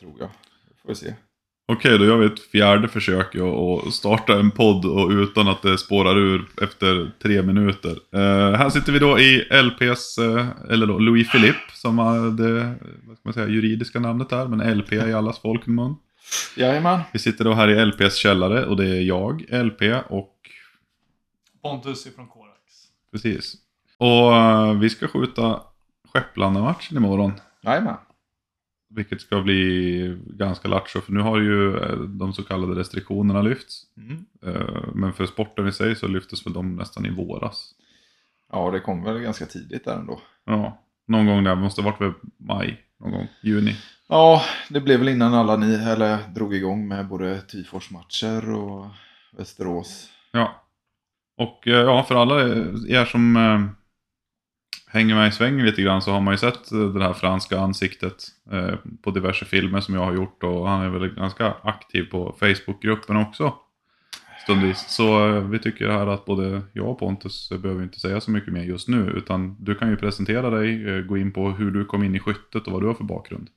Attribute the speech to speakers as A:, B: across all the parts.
A: Tror jag. Får vi se.
B: Okej, då gör vi ett fjärde försök att starta en podd och utan att det spårar ur efter tre minuter. Eh, här sitter vi då i LPs, eh, eller då Louis Philippe, som är det vad ska man säga, juridiska namnet här, men LP i allas folkmun.
A: Jajamän.
B: Vi sitter då här i LPs källare och det är jag, LP och
C: Pontus ifrån Korax.
B: precis. Och eh, vi ska skjuta Skepplandamatchen imorgon.
A: Jajamän.
B: Vilket ska bli ganska lattjo, för nu har ju eh, de så kallade restriktionerna lyfts.
A: Mm.
B: Eh, Men för sporten i sig så lyftes väl de nästan i våras.
A: Ja, det kom väl ganska tidigt där ändå.
B: Ja, någon gång där, måste ha varit väl maj, någon gång, juni.
A: Ja, det blev väl innan alla ni eller drog igång med både Tyfors-matcher och Västerås.
B: Ja. Och eh, ja, för alla er som hänger med i svängen lite grann så har man ju sett det här franska ansiktet eh, på diverse filmer som jag har gjort och han är väl ganska aktiv på Facebookgruppen också. Stundvis. Så eh, vi tycker här att både jag och Pontus behöver inte säga så mycket mer just nu utan du kan ju presentera dig, eh, gå in på hur du kom in i skyttet och vad du har för bakgrund.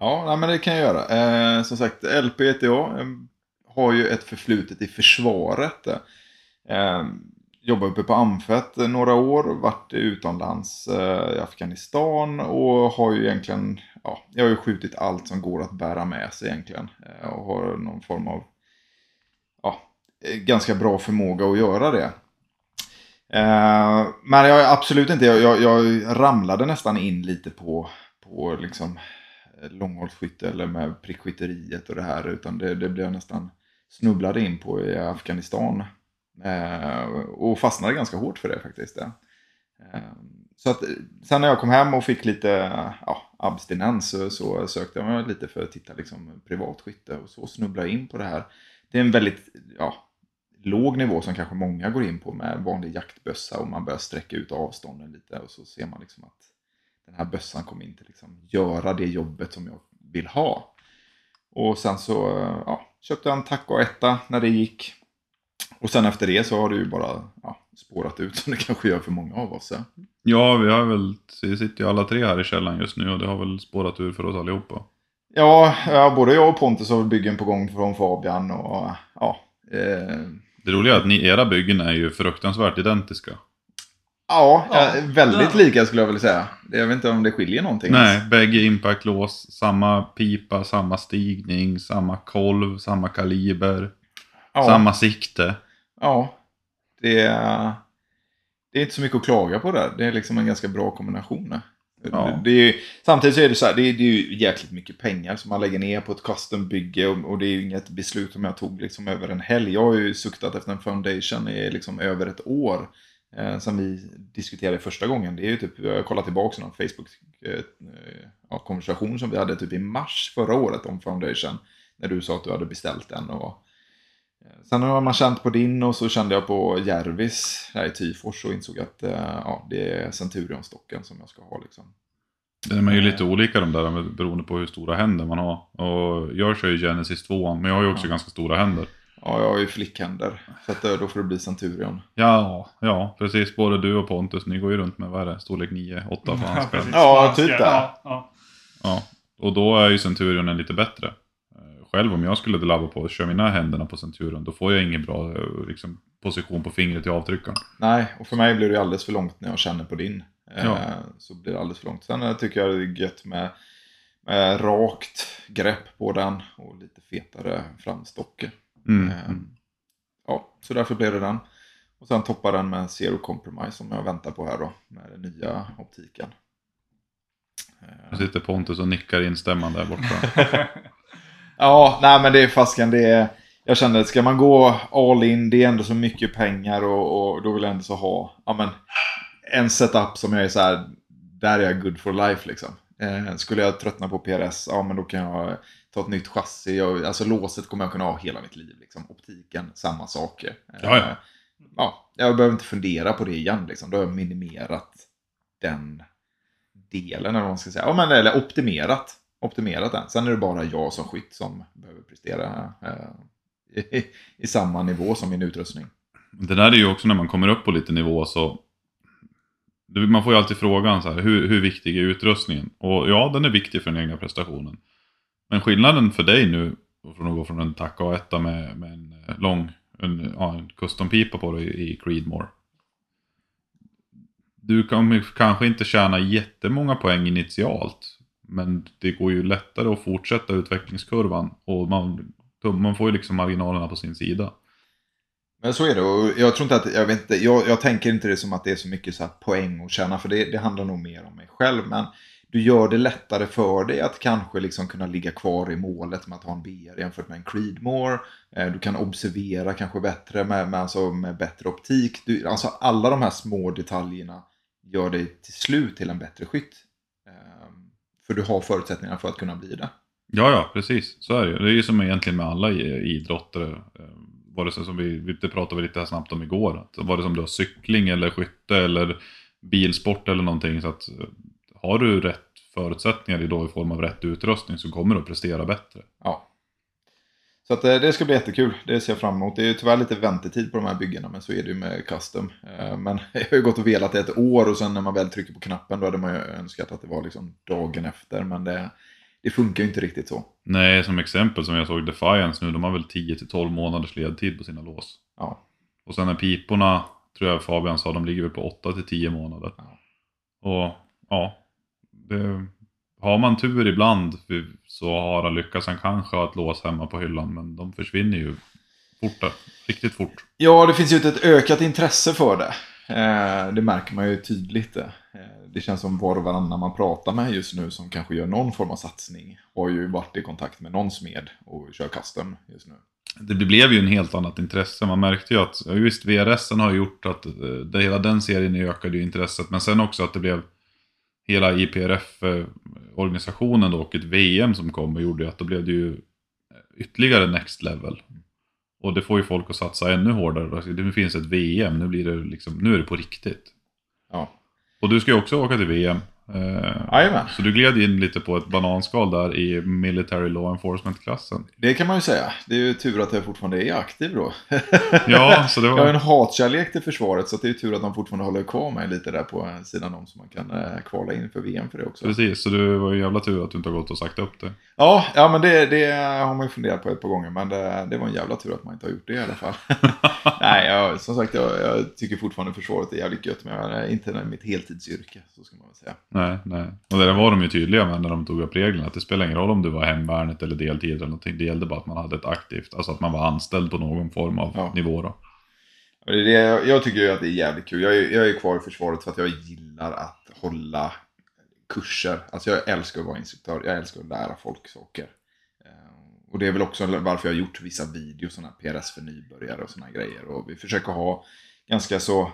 A: Ja, nej, men det kan jag göra. Eh, som sagt, LP heter jag. Har ju ett förflutet i försvaret. Eh, Jobbat uppe på Amfet några år, varit utomlands eh, i Afghanistan och har ju egentligen, ja, jag har ju skjutit allt som går att bära med sig egentligen. Eh, och har någon form av, ja, eh, ganska bra förmåga att göra det. Men jag är absolut inte, jag, jag, jag ramlade nästan in lite på, på liksom långhållsskytte eller med prickskytteriet och det här utan det, det blev jag nästan snubblade in på i Afghanistan. Eh, och fastnade ganska hårt för det faktiskt. Eh. Så att, sen när jag kom hem och fick lite ja, abstinens så, så sökte jag mig lite för att titta liksom, privat skytte och så snubblade jag in på det här. Det är en väldigt ja, låg nivå som kanske många går in på med vanlig jaktbössa och man börjar sträcka ut avstånden lite och så ser man liksom att den här bössan kommer inte liksom göra det jobbet som jag vill ha. Och sen så ja, köpte jag en taco etta när det gick. Och sen efter det så har det ju bara ja, spårat ut som det kanske gör för många av oss. Ja.
B: Ja, vi har väl, vi sitter ju alla tre här i källaren just nu och det har väl spårat ur för oss allihopa.
A: Ja, ja, både jag och Pontus har byggen på gång från Fabian och ja. Eh,
B: Det roliga är att ni, era byggen är ju fruktansvärt identiska.
A: ja,
C: Ja,
A: eh, väldigt lika skulle jag vilja säga. Jag vet inte om det skiljer någonting.
B: Nej,
A: ens.
B: bägge impactlås, samma pipa, samma stigning, samma kolv, samma kaliber,
A: Ja,
B: samma sikte.
A: Ja. Det, är, det är inte så mycket att klaga på där. Det är liksom en ganska bra kombination.
B: Ja.
A: Det, är, samtidigt så är det så här, det är, det är ju jäkligt mycket pengar som man lägger ner på ett custombygge och, och det är ju inget beslut som jag tog liksom över en helg. Jag har ju suktat efter en foundation i liksom över ett år. Eh, som vi diskuterade första gången. Det är ju typ, jag har kollat tillbaka någon Facebook-konversation som vi hade typ i mars förra året om foundation. När du sa att du hade beställt den. Och, eh, sen har man känt på din och så kände jag på Järvis här i Tyfors och insåg att eh, ja, det är Centurion-stocken som jag ska ha. Liksom.
B: De är ju lite olika de där med- beroende på hur stora händer man har. Och jag kör ju Genesis 2, men jag har ju också
A: Ja.
B: ganska stora händer.
A: Ja, jag har ju flickhänder. Så att, eh, då får det bli Centurion.
B: Ja, ja, precis. Både du och Pontus, ni går ju runt med, vad är det, storlek 9, 8 på handspel.
A: Ja, typ det.
C: Ja, ja.
B: Ja, och då är ju Centurionen lite bättre. Själv om jag skulle labba på och köra mina händerna på Centurion, då får jag ingen bra eh, liksom, position på fingret i avtryckaren.
A: Nej, och för mig blir det alldeles för långt när jag känner på din. Eh,
B: Ja.
A: Så blir det alldeles för långt. Sen eh, tycker jag det är gött med, med rakt grepp på den och lite fetare framstocke.
B: Mm.
A: Eh, Ja, så därför blev det den. Och sen toppar den med Zero Compromise som jag väntar på här då. Med den nya optiken.
B: Nu sitter Pontus och nickar instämmande där borta.
A: Ja, nej men det är fasken. Det är, jag kände att ska man gå all in, det är ändå så mycket pengar och, och då vill jag ändå så ha ja, men, en setup som jag är så här, där är jag good for life liksom. Eh, skulle jag tröttna på PRS, ja men då kan jag ta ett nytt chassi. Och, alltså låset kommer jag kunna ha hela mitt liv. Liksom. Optiken, samma saker. Eh,
B: ja. ja,
A: jag behöver inte fundera på det igen. Liksom. Då har jag minimerat den delen, eller vad man ska säga. Ja, men, eller optimerat. Optimerat den. Sen är det bara jag som skytt som behöver prestera eh, i, i samma nivå som min utrustning.
B: Det där är ju också när man kommer upp på lite nivå så man får ju alltid frågan så här, hur, hur viktig är utrustningen? Och ja, den är viktig för den egna prestationen. Men skillnaden för dig nu, från att gå från en TAC A1 med, med en eh, lång, en, ja, en custom-pipa på dig i Creedmore. Du kommer kanske inte tjäna jättemånga poäng initialt. Men det går ju lättare att fortsätta utvecklingskurvan. Och man, man får ju liksom marginalerna på sin sida.
A: Men så är det och jag tror inte att, jag vet inte, jag, jag tänker inte det som att det är så mycket så här poäng att tjäna för det, det handlar nog mer om mig själv. Men du gör det lättare för dig att kanske liksom kunna ligga kvar i målet med att ha en BR jämfört med en Creedmore. Eh, du kan observera kanske bättre med, med, alltså med bättre optik. Du, alltså alla de här små detaljerna gör dig till slut till en bättre skytt. För du har förutsättningar för att kunna bli det.
B: Ja, ja, precis. Så är det ju. Det är ju som egentligen med alla idrottare. Eh, Var det som vi, det pratade vi lite här snabbt om igår. Att var det som du har cykling eller skytte eller bilsport eller någonting. Så att eh, har du rätt förutsättningar i, då, i form av rätt utrustning så kommer du att prestera bättre.
A: Ja. Så att eh, det ska bli jättekul. Det ser jag fram emot. Det är ju tyvärr lite väntetid på de här byggena, men så är det ju med custom. Eh, Men jag har ju gått och velat i ett år och sen när man väl trycker på knappen då hade man ju önskat att det var liksom dagen efter. Men det, det funkar ju inte riktigt så.
B: Nej, som exempel som jag såg Defiance nu, de har väl 10-12 månaders ledtid på sina lås.
A: Ja,
B: Och sen är piporna, tror jag Fabian sa, de ligger väl på 8-10 månader.
A: Ja.
B: Och ja, det, har man tur ibland så har han lyckats han kanske ha ett lås hemma på hyllan, men de försvinner ju fort, riktigt fort.
A: ja det finns ju ett ökat intresse för det. Eh, Det märker man ju tydligt. Eh, Det känns som var och varannan man pratar med just nu som kanske gör någon form av satsning har ju varit i kontakt med någon smed och kör custom just nu.
B: Det blev ju en helt annat intresse. Man märkte ju att, ja, visst VRSen har gjort att eh, det, hela den serien ökade ju intresset. Men sen också att det blev hela IPRF-organisationen och ett VM som kom och gjorde att då blev det ju ytterligare next level. Och det får ju folk att satsa ännu hårdare. Det finns ett VM, nu, blir det liksom, nu är det på riktigt.
A: Ja,
B: Och du ska ju också åka till VM.
A: Jajamän.
B: så du gled in lite på ett bananskal där i Military Law Enforcement-klassen.
A: det kan man ju säga. Det är ju tur att jag fortfarande är aktiv då.
B: Ja, så det
A: Jag har
B: var...
A: en hatkärlek till försvaret så det är tur att de fortfarande håller kvar mig lite där på sidan om så man kan eh, kvala in för VM för det också.
B: Precis, så det var ju jävla tur att du inte har gått och sagt upp det.
A: Ja, ja men det, det har man ju funderat på ett par gånger men det, det var en jävla tur att man inte har gjort det i alla fall. Nej, jag, som sagt jag, jag tycker fortfarande försvaret är jävligt gött men jag, inte mitt heltidsyrke så ska man väl säga.
B: Nej, nej. Och det där var de ju tydliga med när de tog upp reglerna. Att det spelar ingen roll om du var hemvärnet eller deltid eller någonting. Det gällde bara att man hade ett aktivt, alltså att man var anställd på någon form av
A: Ja.
B: nivå då.
A: Och det är det, jag tycker ju att det är jävligt kul. Jag är, jag är kvar i försvaret för att jag gillar att hålla kurser. Alltså jag älskar att vara instruktör. Jag älskar att lära folk saker. Eh, Och det är väl också varför jag har gjort vissa videos, sådana PRS för nybörjare och sådana grejer. Och vi försöker ha ganska så...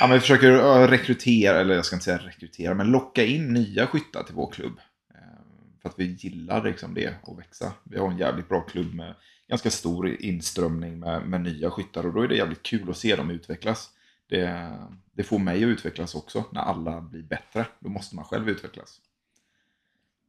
A: Ja, men vi försöker rekrytera, eller jag ska inte säga rekrytera, men locka in nya skyttar till vår klubb. Eh, För att vi gillar liksom det och växa. Vi har en jävligt bra klubb med ganska stor inströmning med, med nya skyttar och då är det jävligt kul att se dem utvecklas. Det, det får mig att utvecklas också när alla blir bättre. Då måste man själv utvecklas.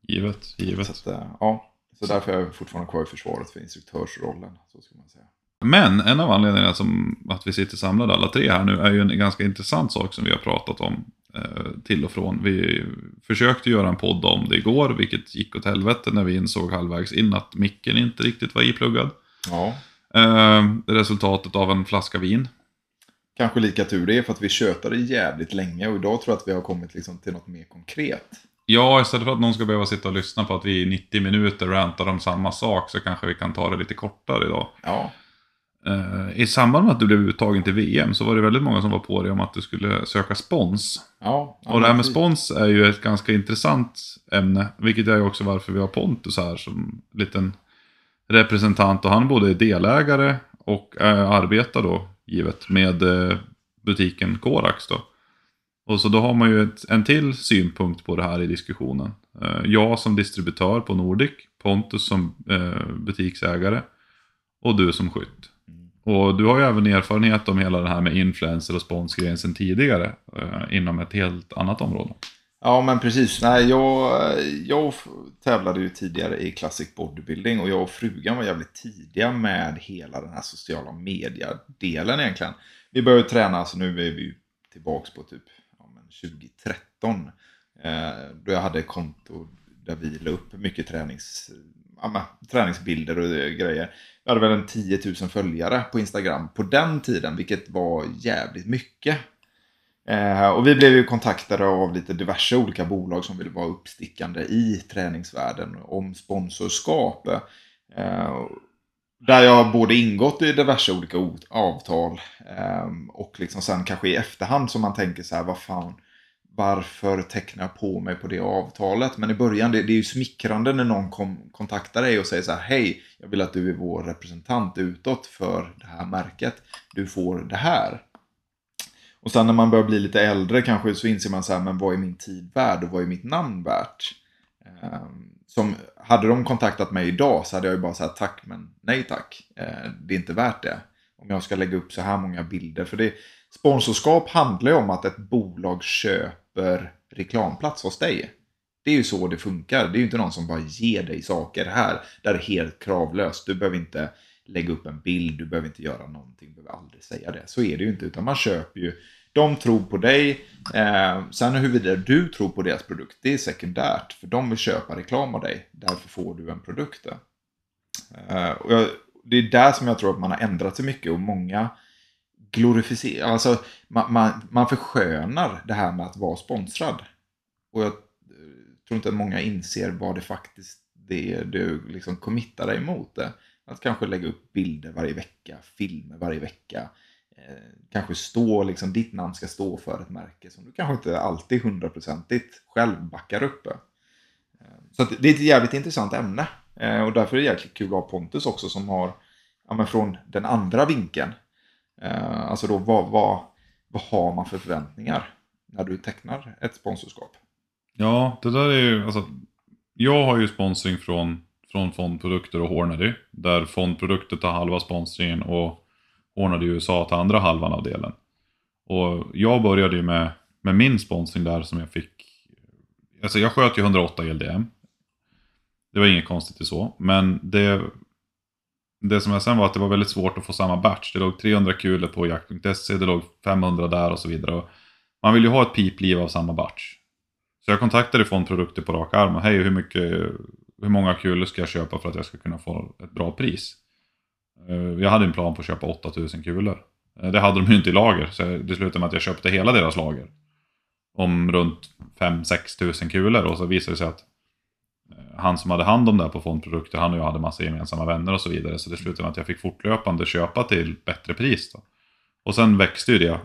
B: Givet, givet.
A: Så, att, eh, ja, så därför är jag fortfarande kvar i försvaret för instruktörsrollen. Så ska man säga.
B: Men en av anledningarna som att vi sitter samlade alla tre här nu är ju en ganska intressant sak som vi har pratat om eh, till och från. Vi försökte göra en podd om det igår, vilket gick åt helvete när vi insåg halvvägs in att micken inte riktigt var ipluggad.
A: Ja,
B: Eh, resultatet av en flaska vin.
A: kanske lika tur det är för att vi tjötade jävligt länge och idag tror jag att vi har kommit liksom till något mer konkret.
B: Ja, istället för att någon ska behöva sitta och lyssna på att vi i 90 minuter rantar om samma sak så kanske vi kan ta det lite kortare idag.
A: Ja,
B: Eh, I samband med att du blev uttagen till VM så var det väldigt många som var på dig om att du skulle söka spons.
A: ja.
B: Och det här med spons är ju ett ganska intressant ämne. Vilket är ju också varför vi har Pontus här som liten representant. Och han både är delägare och äh, arbetar då, givet, med eh, butiken Korax då. Och så då har man ju ett, en till synpunkt på det här i diskussionen. Jag som distributör på Nordic, Pontus som butiksägare och du som skytt. Och du har ju även erfarenhet om hela det här med influencer och sponsgrejen sedan tidigare eh, inom ett helt annat område.
A: Ja, men precis. Nej, jag, jag tävlade ju tidigare i Classic Bodybuilding och jag och frugan var jävligt tidiga med hela den här sociala media-delen egentligen. Vi började träna, så nu är vi tillbaka tillbaks på typ ja, men 2013. Eh, då jag hade konto där vi la upp mycket tränings, ja, men, träningsbilder och grejer. Jag hade väl en 10 000 följare på Instagram på den tiden, vilket var jävligt mycket. Eh, och vi blev ju kontaktade av lite diverse olika bolag som ville vara uppstickande i träningsvärlden om sponsorskap. Eh, där jag både ingått i diverse olika avtal eh, och liksom sen kanske i efterhand som man tänker så här, vad fan, varför tecknar jag på mig på det avtalet? Men i början, det, det är ju smickrande när någon kom, kontaktar dig och säger så här, hej, jag vill att du är vår representant utåt för det här märket. Du får det här. Och sen när man börjar bli lite äldre kanske så inser man så här, men vad är min tid värd och vad är mitt namn värt? Ehm, som, hade de kontaktat mig idag så hade jag ju bara sagt tack men nej tack. Ehm, det är inte värt det. Om jag ska lägga upp så här många bilder. För det, sponsorskap handlar ju om att ett bolag köper reklamplats hos dig. Det är ju så det funkar. Det är ju inte någon som bara ger dig saker här. Där är helt kravlöst. Du behöver inte lägga upp en bild, du behöver inte göra någonting, du behöver aldrig säga det. Så är det ju inte, utan man köper ju. De tror på dig, eh, sen huruvida du tror på deras produkt, det är sekundärt. För de vill köpa reklam av dig, därför får du en produkt. Eh, och jag, det är där som jag tror att man har ändrat sig mycket och många glorificerar, alltså man, man, man förskönar det här med att vara sponsrad. Och jag eh, tror inte att många inser vad det faktiskt det du liksom committar dig mot. Det. Att kanske lägga upp bilder varje vecka, filmer varje vecka. Eh, kanske stå, liksom, ditt namn ska stå för ett märke som du kanske inte alltid hundraprocentigt själv backar upp. Eh, så det är ett jävligt intressant ämne. Eh, och därför är det jäkligt kul att ha Pontus också som har, ja, men från den andra vinkeln. Eh, alltså då, vad, vad, vad har man för förväntningar när du tecknar ett sponsorskap?
B: Ja, det där är ju, alltså, jag har ju sponsring från från Fondprodukter och Hornady. Där Fondprodukter tar halva sponsringen och Hornady USA tar andra halvan av delen. Och jag började ju med, med min sponsring där som jag fick. Alltså jag sköt ju 108 LDM. Det var inget konstigt i så. Men det, det som jag sen var att det var väldigt svårt att få samma batch. Det låg 300 kulor på jakt.se, det låg 500 där och så vidare. Och man vill ju ha ett pipliv av samma batch. Så jag kontaktade Fondprodukter på rak arm och hej hur mycket hur många kulor ska jag köpa för att jag ska kunna få ett bra pris? Eh, jag hade en plan på att köpa 8000 kulor. Eh, det hade de ju inte i lager, så det slutade med att jag köpte hela deras lager. Om runt 5-6 tusen kulor och så visade det sig att han som hade hand om det här på fondprodukter, han och jag hade massa gemensamma vänner och så vidare. Så det slutade med att jag fick fortlöpande köpa till bättre pris. Då. Och sen växte ju det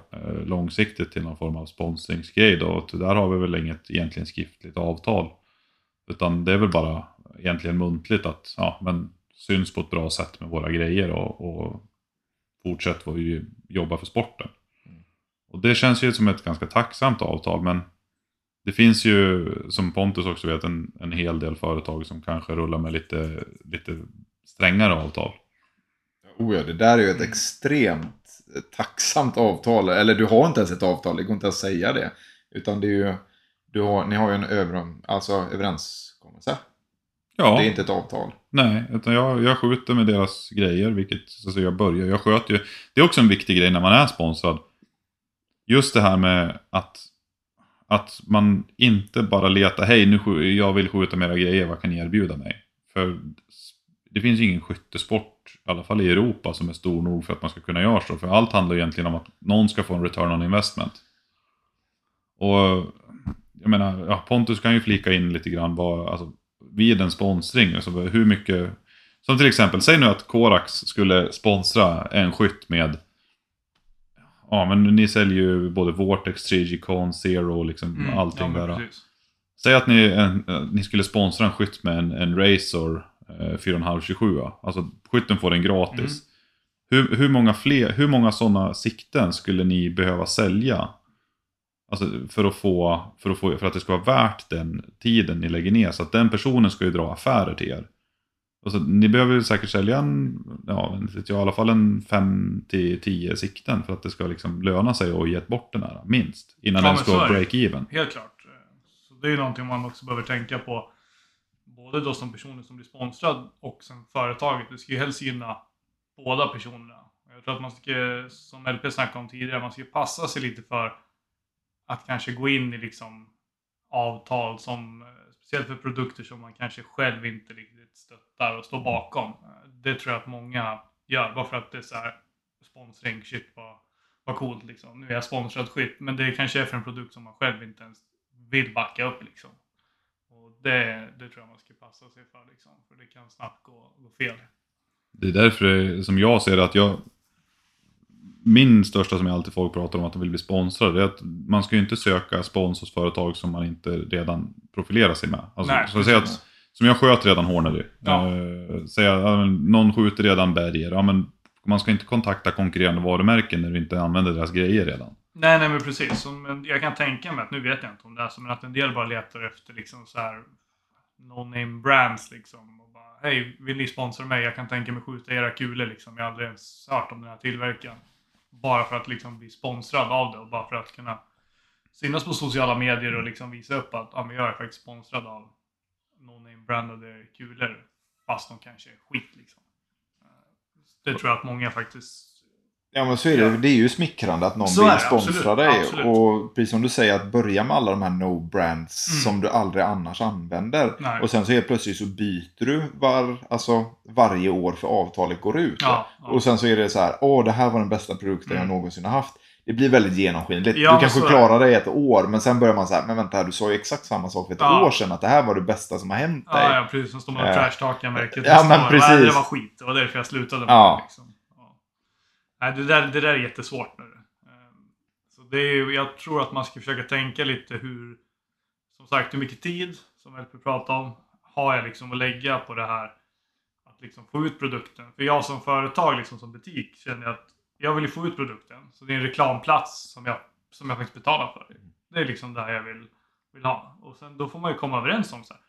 B: långsiktigt till någon form av sponsringsgrej då. Och där har vi väl inget egentligen skriftligt avtal. Utan det är väl bara egentligen muntligt att ja, men syns på ett bra sätt med våra grejer och, och fortsätt jobbar för sporten. Mm. Och det känns ju som ett ganska tacksamt avtal men det finns ju, som Pontus också vet, en, en hel del företag som kanske rullar med lite, lite strängare avtal.
A: Oh ja, det där är ju ett extremt tacksamt avtal. Eller du har inte ens ett avtal, det går inte att säga det. Utan det är ju, du har, ni har ju en över, alltså överenskommelse. Ja. Det är inte ett avtal.
B: Nej, utan jag, jag skjuter med deras grejer, vilket alltså jag börjar. Jag sköter ju. Det är också en viktig grej när man är sponsrad. Just det här med att, att man inte bara letar, hej nu jag vill skjuta mera grejer, vad kan ni erbjuda mig? För det finns ju ingen skyttesport, i alla fall i Europa, som är stor nog för att man ska kunna göra så. För allt handlar egentligen om att någon ska få en return on investment. Och jag menar, ja, Pontus kan ju flika in lite grann vad, alltså, vid en sponsring. Alltså hur mycket... Som till exempel, säg nu att Korax skulle sponsra en skytt med... Ja, men ni säljer ju både Vortex, 3G Con, Zero, liksom mm, allting ja, där. Säg att ni, en, ni skulle sponsra en skytt med en, en Razor eh, 4,527. Alltså skytten får den gratis. Mm. Hur, hur, många fler, hur många sådana sikten skulle ni behöva sälja Alltså för att, få, för, att få, för att det ska vara värt den tiden ni lägger ner. Så att den personen ska ju dra affärer till er. Alltså, ni behöver säkert sälja en, ja, i alla fall en 5-10 sikten för att det ska liksom löna sig att ge bort den här, minst. Innan ja, den ska break-even.
C: Helt klart. Så det är ju någonting man också behöver tänka på. Både då som personer som blir sponsrad och som företaget. Det ska ju helst gynna båda personerna. Jag tror att man ska, som LP snackade om tidigare, man ska passa sig lite för att kanske gå in i liksom avtal som, speciellt för produkter som man kanske själv inte riktigt stöttar och står bakom. Det tror jag att många gör, bara för att det är så här sponsring, shit vad, vad coolt liksom. Nu är jag sponsrad skit, men det kanske är för en produkt som man själv inte ens vill backa upp liksom. Och det, det tror jag man ska passa sig för liksom, för det kan snabbt gå, gå fel.
B: Det är därför som jag ser det att jag... Min största som jag alltid folk pratar om att de vill bli sponsrade, är att man ska ju inte söka spons hos företag som man inte redan profilerar sig med. Alltså,
C: Nej,
B: så att säga
C: precis.
B: att, som jag sköter redan Hornady.
C: Ja.
B: Eh, säga, någon skjuter redan Berger. Ja, men man ska inte kontakta konkurrerande varumärken när du inte använder deras grejer redan.
C: Nej, nej men precis. Jag kan tänka mig att, nu vet jag inte om det är så, men att en del bara letar efter liksom så här no-name brands liksom. Och bara, hej, vill ni sponsra mig? Jag kan tänka mig skjuta era kulor liksom. Jag har aldrig ens hört om den här tillverkaren. Bara för att liksom bli sponsrad av det och bara för att kunna synas på sociala medier och liksom visa upp att ja, jag är faktiskt sponsrad av no-name brandade kulor. Fast de kanske är skit liksom. Eh, det tror jag att många faktiskt
A: Ja men så är det.
C: Ja.
A: Det är ju smickrande att någon
C: Så
A: vill sponsra
C: absolut,
A: dig.
C: absolut.
A: Och precis som du säger, att börja med alla de här no-brands
C: Mm.
A: som du aldrig annars använder.
C: Nej.
A: Och sen så helt plötsligt så byter du var, alltså, varje år för avtalet går ut.
C: Ja, ja.
A: Och sen så är det så här, åh det här var den bästa produkten
C: Mm.
A: jag någonsin har haft. Det blir väldigt genomskinligt.
C: Ja,
A: du kanske klarar dig ett år, men sen börjar man så här, men vänta här, du sa ju exakt samma sak för ett
C: Ja.
A: år sedan, att det här var det bästa som har hänt dig.
C: Ja, ja, precis. Som står man och
A: Eh,
C: trashtalkar märket.
A: ja, men
C: år.
A: precis.
C: Det var skit. Det var därför jag slutade med
A: Ja.
C: det. Liksom. Nej, det, där, det där är jättesvårt nu. Ehm, Så det är, jag tror att man ska försöka tänka lite hur, som sagt, hur mycket tid, som LP pratade om, har jag liksom att lägga på det här. Att liksom få ut produkten. För jag som företag, liksom som butik, känner att jag vill ju få ut produkten. Så det är en reklamplats som jag, som jag faktiskt betalar för. Det är liksom där jag vill, vill ha. Och sen då får man ju komma överens om så här.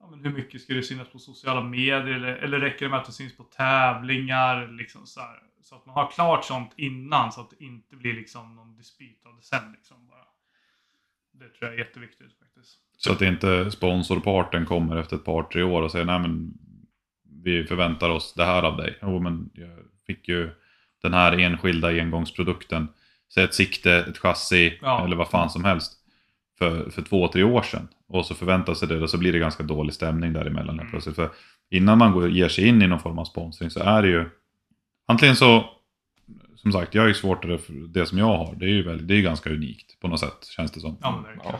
C: Ja, men hur mycket ska det synas på sociala medier? Eller, eller räcker det med att det syns på tävlingar? Liksom så, här. Så att man har klart sånt innan så att det inte blir liksom någon dispyt av det sen. Liksom bara. Det tror jag är jätteviktigt faktiskt.
B: Så att inte sponsorparten kommer efter ett par, tre år och säger nej men vi förväntar oss det här av dig. Jo men jag fick ju den här enskilda engångsprodukten, säg ett sikte, ett chassi
C: Ja.
B: eller vad fan som helst för, för två, tre år sedan. Och så förväntar sig det och så blir det ganska dålig stämning däremellan
C: Mm.
B: plötsligt. För innan man går, ger sig in i någon form av sponsring så är det ju antingen så som sagt, jag är ju svårare för det som jag har. Det är ju väldigt, det är ganska unikt på något sätt, känns det som.
C: Ja, men verkligen.
A: Ja.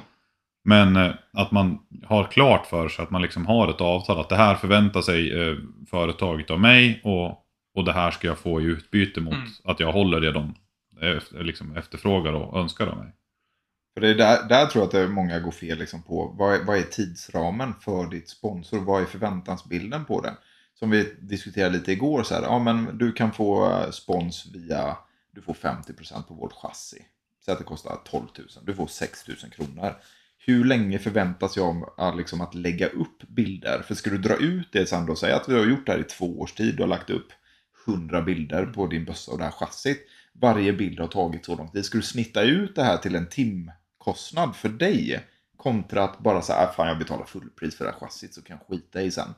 B: Men eh, att man har klart för sig att man liksom har ett avtal. Att det här förväntar sig eh, företaget av mig och, och det här ska jag få i utbyte mot
C: Mm.
B: att jag håller det de efter, liksom efterfrågar och önskar av mig.
A: För det är där, där tror jag att det är många går fel liksom på. Vad är, vad är tidsramen för ditt sponsor? Vad är förväntansbilden på det? Som vi diskuterade lite igår. Så här, ja, men du kan få eh, spons via, du får 50% på vårt chassi. Säg att det kostar 12 000. Du får 6 000 kronor. Hur länge förväntas jag eh, liksom, att lägga upp bilder? För ska du dra ut det sen då, säg att vi har gjort det här i två års tid. Du har lagt upp 100 bilder på din bössa och det här chassit. Varje bild har tagit så lång tid. Ska du snitta ut det här till en timkostnad för dig? Kontra att bara säga, äh, fan jag betalar fullpris för det här chassit så kan jag skita i sen.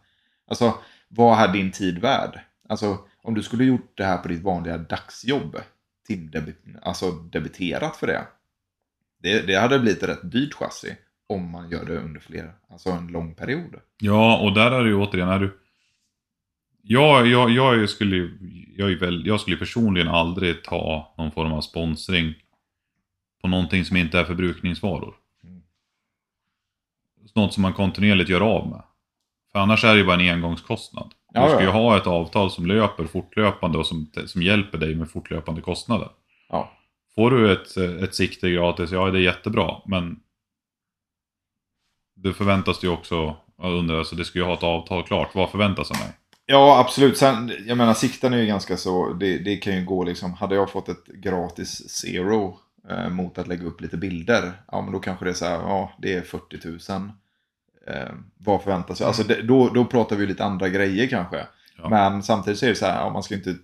A: Alltså, vad är din tid värd? Alltså, om du skulle gjort det här på ditt vanliga dagsjobb, timdebit, alltså debiterat för det. det. Det hade blivit ett rätt dyrt chassi om man gör det under fler, alltså en lång period.
B: Ja, och där är det ju återigen, är du... Jag, jag, jag, skulle, jag, väl, jag skulle personligen aldrig ta någon form av sponsring på någonting som inte är förbrukningsvaror.
A: Mm.
B: Något som man kontinuerligt gör av med. För annars är det ju bara en engångskostnad.
A: Ja,
B: du ska ju
A: ja.
B: ha ett avtal som löper fortlöpande och som, som hjälper dig med fortlöpande kostnader.
A: Ja.
B: Får du ett, ett sikte gratis, ja det är jättebra, men det förväntas ju också, undrar, alltså det ska ju ha ett avtal klart, vad förväntas av mig?
A: Ja, absolut. Sen, jag menar, sikten är ju ganska så, det, det kan ju gå liksom, hade jag fått ett gratis zero eh, mot att lägga upp lite bilder, ja men då kanske det är så här, ja det är 40 000. Eh, vad förväntas jag? Alltså det, då, då pratar vi lite andra grejer kanske.
B: Ja.
A: Men samtidigt så är det så här, ja, man ska inte eh,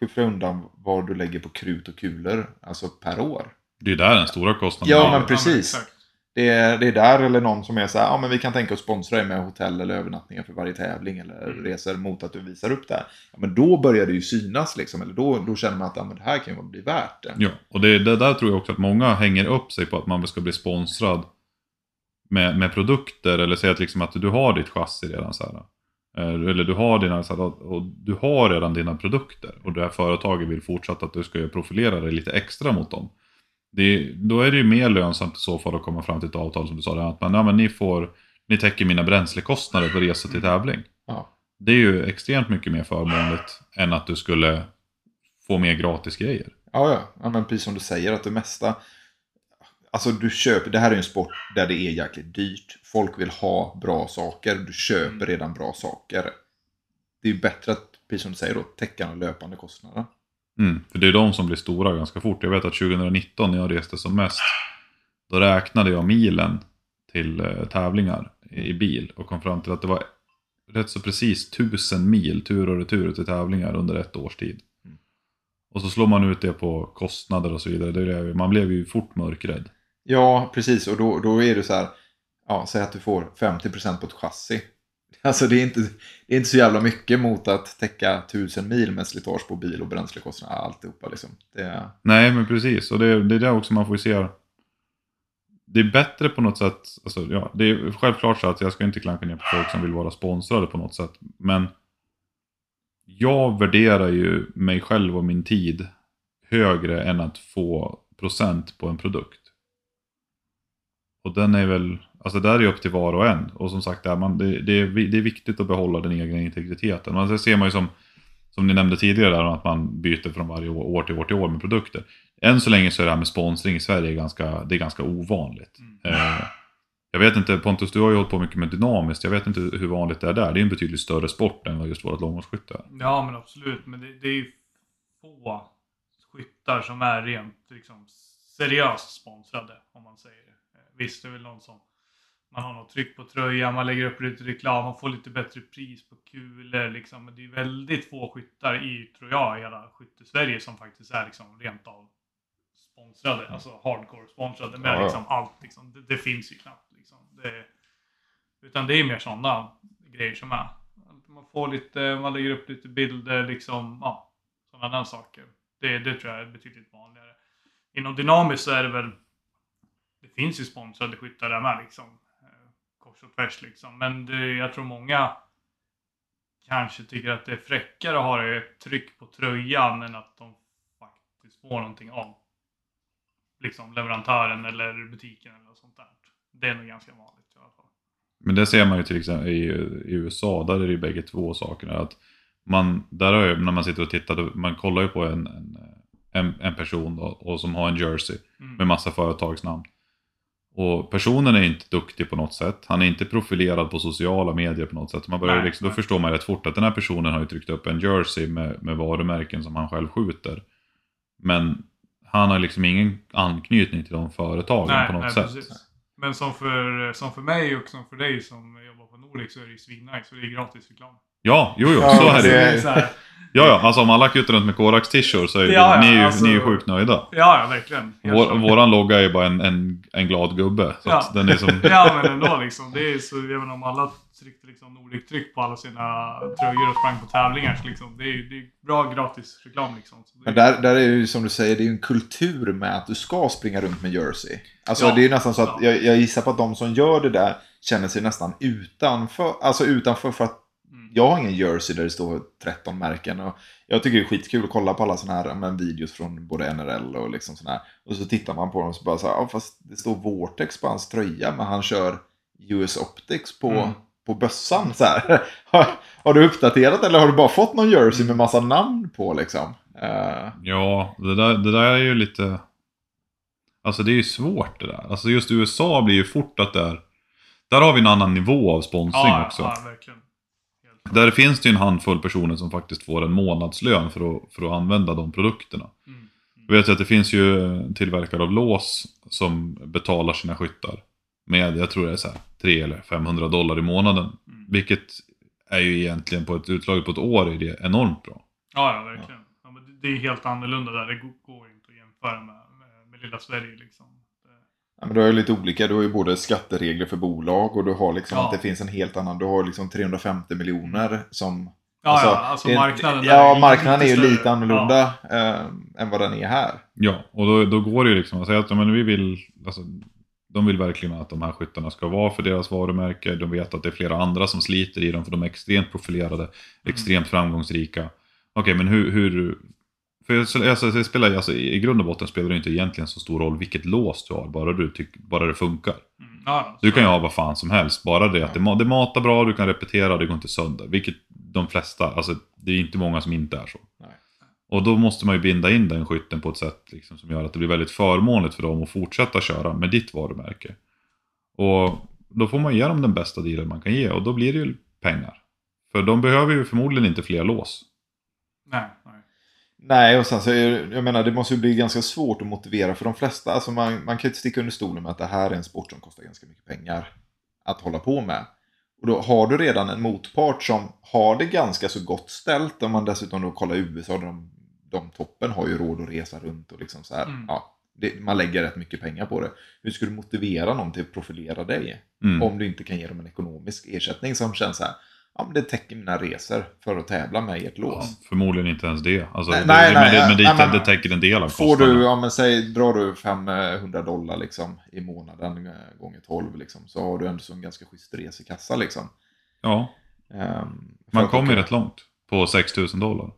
A: skyffla undan vad du lägger på krut och kulor, alltså per år.
B: Det är där den stora kostnaden
A: Ja,
B: ligger.
A: men precis.
C: exakt.
A: Det är, det är där eller någon som är så här, ja men vi kan tänka oss sponsra dig med hotell eller övernattningar för varje tävling eller
C: Mm.
A: resor mot att du visar upp det här. Ja, men då börjar det ju synas liksom, eller då, då känner man att ja, men det här kan ju bli värt det.
B: Ja, och det, det där tror jag också att många hänger upp sig på att man ska bli sponsrad med, med produkter eller säg att, liksom att du har ditt chassi redan så här. eh, Eller du har, dina, så här, och du har redan dina produkter och det här företaget vill fortsätta att du ska profilera dig lite extra mot dem. Det, då är det ju mer lönsamt i så fall att komma fram till ett avtal som du sa, där, att man, ja, men ni, får, ni täcker mina bränslekostnader på resa till tävling.
A: Ja.
B: Det är ju extremt mycket mer förmånligt än att du skulle få mer gratis grejer.
A: Ja, ja. ja men precis som du säger att det mesta... Alltså du köper, det här är en sport där det är jäkligt dyrt. Folk vill ha bra saker. Du köper
C: Mm.
A: redan bra saker. Det är bättre att, precis som du säger då, täcka de löpande kostnaderna.
B: Mm, för det är de som blir stora ganska fort. Jag vet att 2019 när jag reste som mest, då räknade jag milen till eh, tävlingar i, bil och kom fram till att det var rätt så precis tusen mil tur och retur till tävlingar under ett års tid.
A: Mm.
B: Och så slår man ut det på kostnader och så vidare. Det man blev ju fort mörkrädd.
A: Ja, precis. Och då, då är det så här, ja, säg att du får 50% på ett chassi. Alltså det är, inte, det är inte så jävla mycket mot att täcka 1000 mil med slitage på bil och bränslekostnader, alltihopa liksom. Det,
B: Nej, men precis. Och det, det är det också man får se. Det är bättre på något sätt. Alltså, ja, det är självklart så att jag ska inte klanka ner på folk som vill vara sponsrade på något sätt. Men jag värderar ju mig själv och min tid högre än att få procent på en produkt. Och den är väl, alltså där är upp till var och en. Och som sagt, där man, det, det, är, det är viktigt att behålla den egna integriteten. Men det ser man ju som, som ni nämnde tidigare, där, att man byter från varje år, år till år till år med produkter. Än så länge så är det här med sponsring i Sverige ganska, det är ganska ovanligt.
C: Mm.
B: Eh, jag vet inte, Pontus du har ju hållit på mycket med dynamiskt, jag vet inte hur vanligt det är där. Det är en betydligt större sport än vad just vårt långhållsskytte är.
C: Ja, men absolut. Men det, det är ju få skyttar som är rent liksom, seriöst sponsrade, om man säger. Visst, det är väl någon som man har något tryck på tröjan, man lägger upp lite reklam, man får lite bättre pris på kulor liksom. Men det är väldigt få skyttar i, tror jag, hela skytte-Sverige som faktiskt är liksom rent av sponsrade, alltså hardcore sponsrade med
A: Ja, ja.
C: liksom allt liksom. Det, det finns ju knappt liksom. Det, utan det är mer sådana grejer som är. Man får lite, man lägger upp lite bilder liksom, ja, sådana där saker. Det, det tror jag är betydligt vanligare. Inom dynamiskt så är det väl, det finns ju sponsrade skyttar där med liksom. eh, Kors och tvärs liksom. Men det, jag tror många kanske tycker att det är fräckare att ha ett tryck på tröjan än att de faktiskt får någonting av liksom leverantören eller butiken eller sånt där. Det är nog ganska vanligt i alla fall.
B: Men det ser man ju till exempel i, i USA, där är det ju bägge två sakerna. Att man, där har ju, när man sitter och tittar, man kollar ju på en, en, en, en person då, och som har en jersey
C: Mm.
B: med massa företagsnamn. Och personen är inte duktig på något sätt. Han är inte profilerad på sociala medier på något sätt. Man börjar
C: Nej,
B: liksom, då
C: nej.
B: förstår man rätt fort att den här personen har ju tryckt upp en jersey med, med varumärken som han själv skjuter. Men han har liksom ingen anknytning till de företagen på något sätt.
C: precis. Men som för, som för mig och som för dig som jobbar på Nordic så är det ju svinnice och det är gratis reklam.
B: Ja, jo, jo,
A: Ja,
B: så är
A: det är-
B: ju.
C: så här,
B: Ja, ja, alltså om alla kutar runt med Korax t-shirts så är det,
C: Ja,
B: ni, är ju,
C: alltså-
B: ni är ju sjukt nöjda.
C: ja, ja, verkligen.
B: Vår, våran logga är bara en, en, en glad gubbe. Så
C: Ja.
B: den är som...
C: Ja, men ändå liksom. Det är så, även om alla tryckte liksom Nordic-tryck på alla sina tröjor och sprang på tävlingar så liksom, det är ju det är bra gratis reklam liksom. Så det,
A: Men där, där är ju som du säger, det är ju en kultur med att du ska springa runt med jersey. Alltså
C: Ja.
A: det är ju nästan så att
C: Ja.
A: jag, jag gissar på att de som gör det där känner sig nästan utanför. Alltså utanför för att. Jag har ingen jersey där det står 13 märken. Och jag tycker det är skitkul att kolla på alla sådana här men, videos från både NRL och liksom sådana här. Och så tittar man på dem och så bara så här, ja fast det står Vortex på hans tröja men han kör US Optics på,
C: Mm.
A: på bössan. Så här. har, har du uppdaterat eller har du bara fått någon jersey med massa namn på liksom? Eh,
B: Ja, det där, det där är ju lite... Alltså det är ju svårt det där. Alltså just USA blir ju fort att det är... Där har vi en annan nivå av sponsring
C: ja,
B: också.
C: ja, verkligen.
B: Där finns det ju en handfull personer som faktiskt får en månadslön för att, för att använda de produkterna.
C: Mm.
B: Jag vet att det finns ju tillverkare av lås som betalar sina skyttar med, jag tror det är så här, 300 eller 500 dollar i månaden.
C: Mm.
B: Vilket är ju egentligen på ett utslag på ett år är det enormt bra.
C: Ja, ja, verkligen. Ja, men det- är helt annorlunda där. Det går- går inte att jämföra med, med, med lilla Sverige liksom.
A: Ja, men du har ju lite olika, du har ju både skatteregler för bolag och du har liksom
C: Ja.
A: att det finns en helt annan, du har liksom 350 miljoner som...
C: ja, ja, alltså
A: det-
C: marknaden där
A: Ja,
C: är
A: marknaden är ju
C: större.
A: lite annorlunda eh, än vad den är här.
B: Ja, och då, då går det ju liksom att säga att ja, men vi vill, alltså, de vill verkligen att de här skyttarna ska vara för deras varumärke. De vet att det är flera andra som sliter i dem för de är extremt profilerade, extremt framgångsrika. Okej, men hur... hur för jag, alltså, jag spelar, alltså, I grund och botten spelar det inte egentligen så stor roll vilket lås du har, bara, du tyck, bara det funkar.
C: Mm. Ja,
B: Du kan ju ha vad fan som helst, bara det att det, det matar bra, du kan repetera, det går inte sönder. Vilket de flesta, alltså det är inte många som inte är så.
A: Nej.
B: Och då måste man ju binda in den skytten på ett sätt liksom, som gör att det blir väldigt förmånligt för dem att fortsätta köra med ditt varumärke. Och då får man ge dem den bästa dealen man kan ge och då blir det ju pengar. För de behöver ju förmodligen inte fler lås.
C: Nej, nej.
A: Och sen så är jag menar det måste ju bli ganska svårt att motivera för de flesta. Alltså man, man kan ju inte sticka under stolen med att det här är en sport som kostar ganska mycket pengar att hålla på med. Och då har du redan en motpart som har det ganska så gott ställt. Om man dessutom då kollar USA, de, de toppen har ju råd att resa runt och liksom så här.
C: Mm.
A: Ja, det, man lägger rätt mycket pengar på det. Hur ska du motivera någon till att profilera dig?
B: Mm.
A: Om du inte kan ge dem en ekonomisk ersättning som känns så här. Ja, men det täcker mina resor för att tävla med i ett lås.
B: Ja, förmodligen inte ens det. Alltså,
A: Nej,
B: det,
A: nej,
B: men,
A: nej,
B: det, men
A: nej,
B: det täcker en del av
A: Får
B: kostnaden.
A: du, ja men säg, drar du 500 dollar liksom i månaden eh, gånger 12 liksom, så har du ändå så en ganska schysst resekassa liksom.
B: Ja,
A: för
B: man kommer ju rätt långt. På 6000 dollar.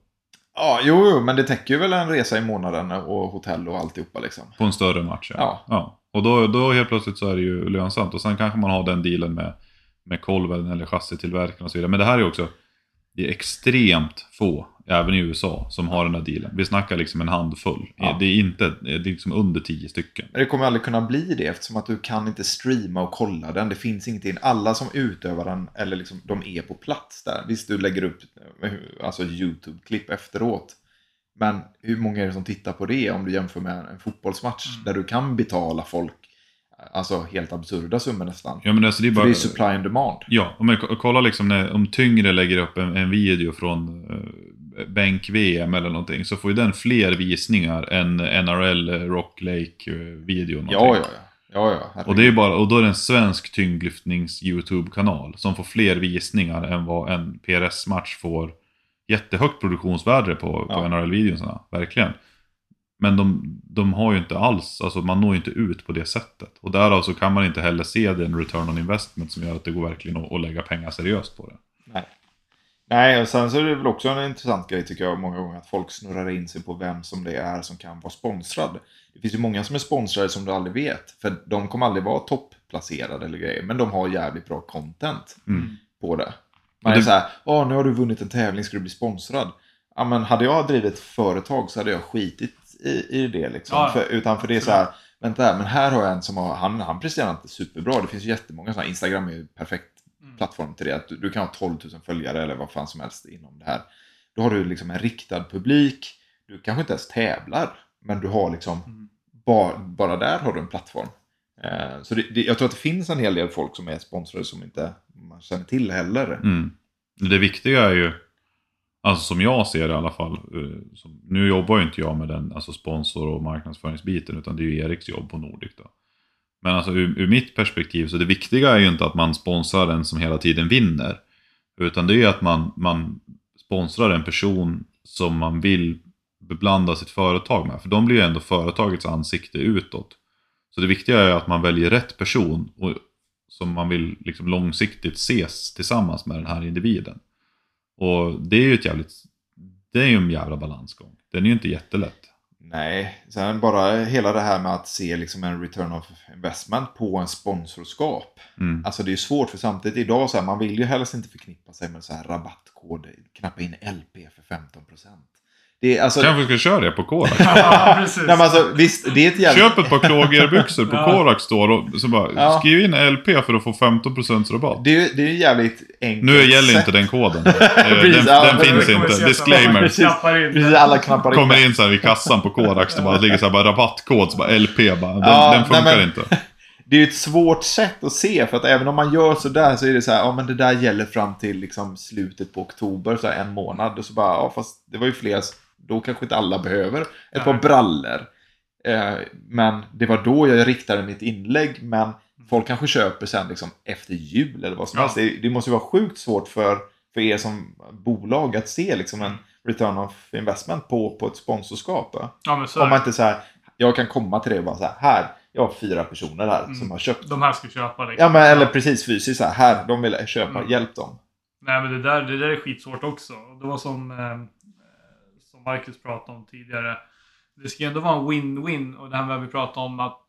A: Ja, jo, jo, men det täcker ju väl en resa i månaden och hotell och alltihopa liksom.
B: På en större match,
A: Ja.
B: ja. Och då, då helt plötsligt så är det ju lönsamt. Och sen kanske man har den dealen med, med kolven eller chassitillverkaren och så vidare. Men det här är också, det är extremt få, även i USA, som har den här dealen. Vi snackar liksom en handfull.
A: Ja.
B: Det är inte, det är liksom under tio stycken.
A: Men det kommer aldrig kunna bli det eftersom att du kan inte streama och kolla den. Det finns ingenting. Alla som utövar den, eller liksom, de är på plats där. Visst, du lägger upp alltså, YouTube-klipp efteråt. Men hur många är det som tittar på det om du jämför med en fotbollsmatch
C: Mm.
A: där du kan betala folk alltså helt absurda summor nästan.
B: Ja men alltså det är
A: För
B: bara...
A: det är supply and demand.
B: Ja, om ko- kollar liksom när, om Tyngre lägger upp en, en video från uh, bänk-VM eller någonting så får ju den fler visningar än NRL eh, Rock Lake-videon.
A: Ja, ja, ja. ja, ja herregud.
B: Och, det är bara, och då är det en svensk tyngdlyftnings YouTube-kanal som får fler visningar än vad en PRS-match får jättehögt produktionsvärde på, på
A: Ja.
B: NRL-videorna. Verkligen. Men de, de har ju inte alls, alltså man når ju inte ut på det sättet. Och därav så kan man inte heller se den return on investment som gör att det går verkligen att, att lägga pengar seriöst på det.
A: Nej. Nej, och sen så är det väl också en intressant grej tycker jag många gånger att folk snurrar in sig på vem som det är som kan vara sponsrad. Det finns ju många som är sponsrade som du aldrig vet. För de kommer aldrig vara topplacerade eller grejer. Men de har jävligt bra content
B: Mm.
A: på det. Man är
B: det-
A: så här, åh nu har du vunnit en tävling, ska du bli sponsrad? Ja men hade jag drivit ett företag så hade jag skitit i, i det liksom.
C: Ja.
A: För, utan för det är så här, vänta här, men här har jag en som har, han, han presterar inte superbra. Det finns ju jättemånga sådana, Instagram är ju perfekt
C: Mm.
A: plattform till det. Att du, du kan ha 12 000 följare eller vad fan som helst inom det här. Då har du liksom en riktad publik. Du kanske inte ens tävlar, men du har liksom,
C: Mm.
A: bara, bara där har du en plattform. Eh, så det, det, jag tror att det finns en hel del folk som är sponsrade som inte man känner till heller.
B: Mm. Det viktiga är ju, alltså som jag ser det i alla fall, eh, nu jobbar ju inte jag med den alltså sponsor och marknadsföringsbiten utan det är ju Eriks jobb på Nordic då. Men alltså ur, ur mitt perspektiv så det viktiga är ju inte att man sponsrar den som hela tiden vinner. Utan det är ju att man, man sponsrar en person som man vill beblanda sitt företag med. För de blir ju ändå företagets ansikte utåt. Så det viktiga är att man väljer rätt person och, som man vill liksom långsiktigt ses tillsammans med den här individen. Och det är ju ett jävligt, det är ju en jävla balansgång. Den är ju inte jättelätt.
A: Nej, sen bara hela det här med att se liksom en return of investment på en sponsorskap.
B: Mm.
A: Alltså det är ju svårt för samtidigt idag så här, man vill ju helst inte förknippa sig med så här rabattkod, knappa in LP för 15%. Det alltså...
B: Kanske ska köra det på Korax.
C: Ja, precis.
A: Nej, men alltså, visst, det är ett jävligt...
B: Köp ett par klågerbyxor på. Korax står och så bara
A: Ja.
B: skriv in LP för att få 15% rabatt.
A: Det är, ju- det är ju jävligt enkelt
B: Nu gäller
A: sätt.
B: inte den koden. Eh,
A: Precis,
B: den
A: ja,
B: den finns inte. Disclaimer.
C: alla knappar in.
A: Precis, alla knappar in.
B: Kommer in så här vid kassan på Korax, det bara ligger så här bara rabattkod, så bara LP bara. Den,
A: Ja,
B: den funkar
A: nej, men-
B: inte.
A: Det är ju ett svårt sätt att se för att även om man gör sådär så är det så här, ja men det där gäller fram till liksom slutet på oktober, så här en månad. Och så bara, ja fast det var ju fler, då kanske inte alla behöver ett par
C: Nej.
A: brallor. Eh, men det var då jag riktade mitt inlägg, men folk kanske köper sen liksom efter jul eller vad som
C: Ja.
A: helst. Det, det måste ju vara sjukt svårt för, för er som bolag att se liksom en return of investment på, på ett sponsorskap.
C: Ja,
A: Om man inte så här, jag kan komma till det och bara så här, här, jag har fyra personer här
C: Mm.
A: som har köpt.
C: De här ska köpa liksom.
A: Ja, men eller precis fysiskt så här, här, de vill köpa,
C: Mm.
A: hjälp dem.
C: Nej men det där, det där är skitsvårt också. Det var som, eh, som Marcus pratade om tidigare. Det ska ju ändå vara en win-win och det här med att vi pratade om att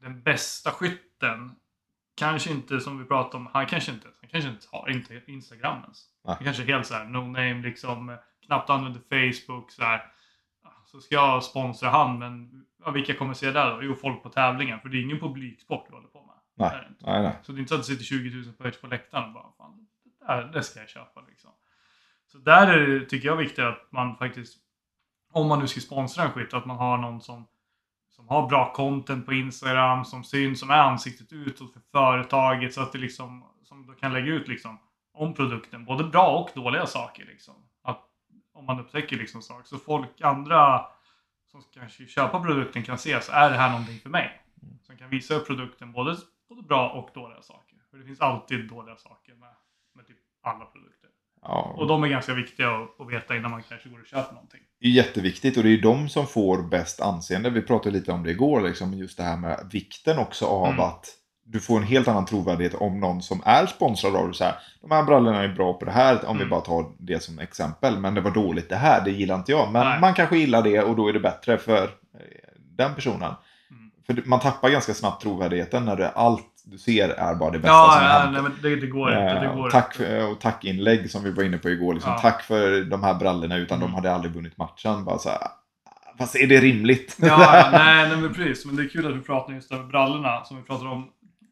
C: den bästa skytten kanske inte som vi pratade om, han kanske inte, han kanske inte har inte Instagram ens. Han kanske är helt såhär no name liksom, knappt använder Facebook så här. Så ska jag sponsra han men ja, vilka kommer se där då? Jo, folk på tävlingen. För det är ingen publiksport vi håller på med.
A: Nej.
C: Det det.
A: Nej, nej.
C: Så det är inte så att det sitter 20 000 pers på läktaren och bara fan, det, där, det ska jag köpa liksom. Så där är det, tycker jag, viktigt att man faktiskt, om man nu ska sponsra en skytt, att man har någon som, som har bra content på Instagram, som syns, som är ansiktet utåt för företaget, så att det liksom, som då kan lägga ut liksom om produkten, både bra och dåliga saker liksom. Att om man upptäcker liksom saker, så folk, andra som kanske köpa produkten kan se, så är det här någonting för mig? Som kan visa upp produkten både, både bra och dåliga saker. För det finns alltid dåliga saker med, med typ alla produkter.
A: Ja,
C: Och de är ganska viktiga att, veta innan man kanske går och köper någonting.
A: det är jätteviktigt och det är de som får bäst anseende. Vi pratade lite om det igår, liksom, just det här med vikten också av
C: Mm.
A: att du får en helt annan trovärdighet om någon som är sponsrad av det. Så här, de här brallorna är bra på det här, om vi
C: Mm.
A: bara tar det som exempel. Men det var dåligt det här, det gillar inte jag. Men
C: Nej.
A: man kanske gillar det och då är det bättre för eh, den personen.
C: Mm.
A: För man tappar ganska snabbt trovärdigheten när det, allt du ser är bara det bästa
C: Ja,
A: som
C: ja
A: hänt.
C: nej, men det, det går inte. Det
A: Eh,
C: går
A: tack,
C: inte.
A: för- och tackinlägg som vi var inne på igår. Liksom,
C: Ja.
A: Tack för de här brallorna utan
C: Mm.
A: de hade aldrig vunnit matchen. Bara så här, fast är det rimligt?
C: Ja, nej, nej, men precis. Men det är kul att vi pratar just över brallorna som vi pratar om.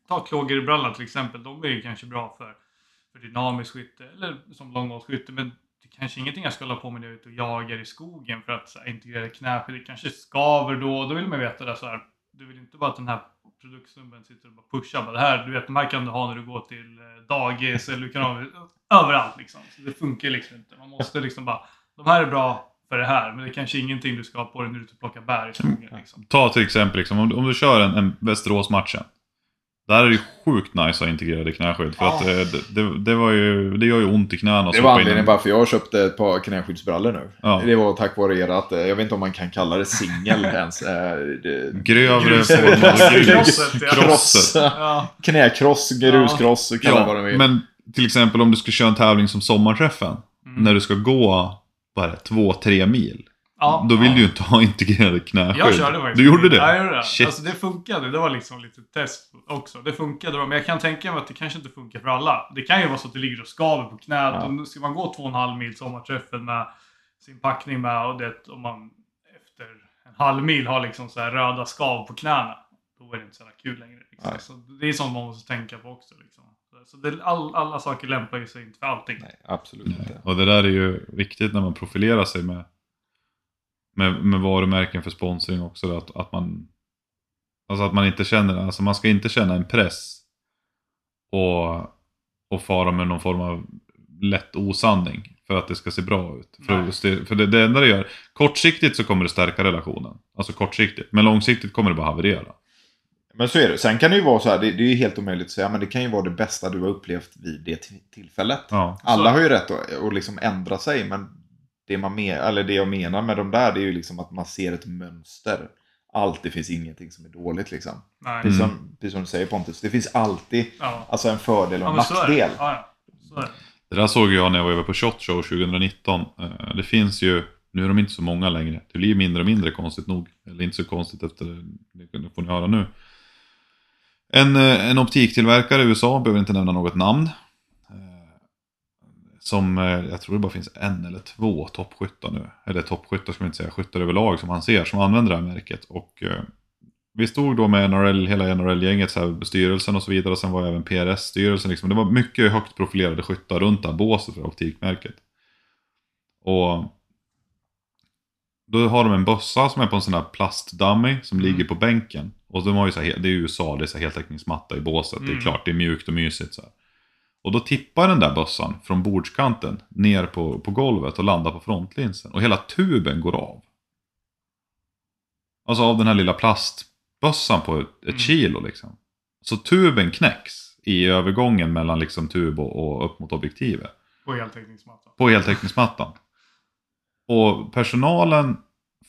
C: Ta klågerbrallan till exempel. De är ju kanske bra för, för dynamisk skytte eller som långhållsskytte. Men det är kanske ingenting jag ska hålla på med när jag är ute och jagar i skogen för att så här, integrera knäskydd. Det kanske skaver då. Då vill man veta det så här. Du vill inte bara att den här produktsnubben sitter och bara pushar. Bara, det här, du vet, de här kan du ha när du går till eh, dagis eller du kan ha överallt liksom. Så det funkar liksom inte. Man måste liksom bara, de här är bra för det här, men det är kanske ingenting du ska ha på dig när du och plockar bär i skogen. Liksom.
B: Ta till exempel, liksom, om, du- om du kör en, en Västerås-matchen. Där är det ju sjukt nice att ha integrerade knäskydd. För
A: Ja.
B: att eh, det, det, det, var ju, det gör ju ont i knäna.
A: Det var anledningen
B: en-
A: varför jag köpte ett par knäskyddsbrallor nu.
B: Ja.
A: Det var tack vare er att, eh, jag vet inte om man kan kalla det singel ens. eh,
B: Grövre form
C: Krosset, ja.
A: Knäkross, gruskross, kalla vad vill.
B: men till exempel om du ska köra en tävling som Sommarträffen.
C: Mm.
B: När du ska gå, vad är det, två, tre mil.
C: Ja,
B: Då vill
C: ja.
B: du ju inte ha integrerade knäskydd.
C: Jag körde faktiskt.
B: Du gjorde det?
C: Ja, jag gjorde det.
B: Shit.
C: Alltså det funkade. Det var liksom lite test också. Det funkade bra. Men jag kan tänka mig att det kanske inte funkar för alla. Det kan ju vara så att det ligger och skaver på knät.
A: Ja.
C: Och ska man gå två och en halv mil sommarträffen med sin packning med och det om man efter en halv mil har liksom så här röda skav på knäna. Då är det inte så kul längre. Liksom.
A: Nej.
C: Så det är sånt man måste tänka på också. Liksom. Så- det, all, alla saker lämpar ju sig inte för allting.
A: Nej, absolut inte.
B: Och det där är ju viktigt när man profilerar sig med, med, med varumärken för sponsring också. Att, att man alltså att man inte känner, alltså man ska inte känna en press och, och fara med någon form av lätt osanning för att det ska se bra ut. För,
C: Nej.
B: för det, det enda det gör, kortsiktigt så kommer det stärka relationen. Alltså kortsiktigt. Men långsiktigt kommer det bara haverera.
A: Men så är det. Sen kan det ju vara så här, det, det är ju helt omöjligt att säga, men det kan ju vara det bästa du har upplevt vid det till- tillfället.
B: Ja.
A: Alla har ju rätt att, att liksom ändra sig, men det, man med, eller det jag menar med de där, det är ju liksom att man ser ett mönster. Allt, det finns ingenting som är dåligt liksom.
C: Nej.
A: Precis,
B: Mm.
A: som, precis som du säger Pontus, det finns alltid
C: Ja.
A: alltså en fördel och en
C: men det.
A: nackdel.
C: Ja, är det.
B: Det där såg jag när jag var över på Shot Show 2019. Eh, Det finns ju, nu är de inte så många längre. Det blir mindre och mindre konstigt nog. Eller inte så konstigt efter det, det får ni höra nu. En, eh, en optiktillverkare i USA, behöver inte nämna något namn. Som, eh, jag tror det bara finns en eller två toppskyttar nu. Eller toppskyttar ska man inte säga, skyttar överlag som han ser som använder det här märket. Och eh, vi stod då med NRL, hela NRL-gänget, styrelsen och så vidare. Och sen var även PRS-styrelsen. Liksom. Det var mycket högt profilerade skyttar runt det här båset för optikmärket. Och då har de en bössa som är på en sån här plastdummy som
C: Mm.
B: ligger på bänken. Och de har ju så här, det är USA, det är så heltäckningsmatta i båset. Det är
C: Mm.
B: klart, det är mjukt och mysigt. Så här. Och då tippar den där bössan från bordskanten ner på, på golvet och landar på frontlinsen. Och hela tuben går av. Alltså av den här lilla plastbössan på ett, ett
C: Mm.
B: kilo liksom. Så tuben knäcks i övergången mellan liksom tub och, och upp mot objektivet.
C: På heltäckningsmatta.
B: På heltäckningsmattan. Och personalen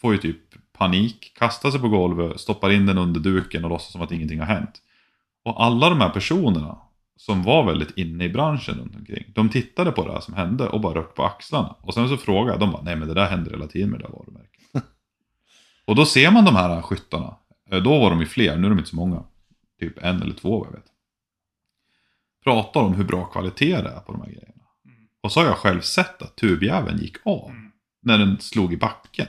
B: får ju typ panik, kastar sig på golvet, stoppar in den under duken och låtsas som att ingenting har hänt. Och alla de här personerna som var väldigt inne i branschen runt omkring. De tittade på det här som hände och bara röck på axlarna. Och sen så frågade de bara, nej men det där händer hela tiden med det där varumärket. och då ser man de här skyttarna. Eh, Då var de ju fler, nu är de inte så många. Typ en eller två vad jag vet. Pratar om hur bra kvalitet det är på de här grejerna.
C: Mm.
B: Och så har jag själv sett att tubjäveln gick av
C: Mm.
B: när den slog i backen.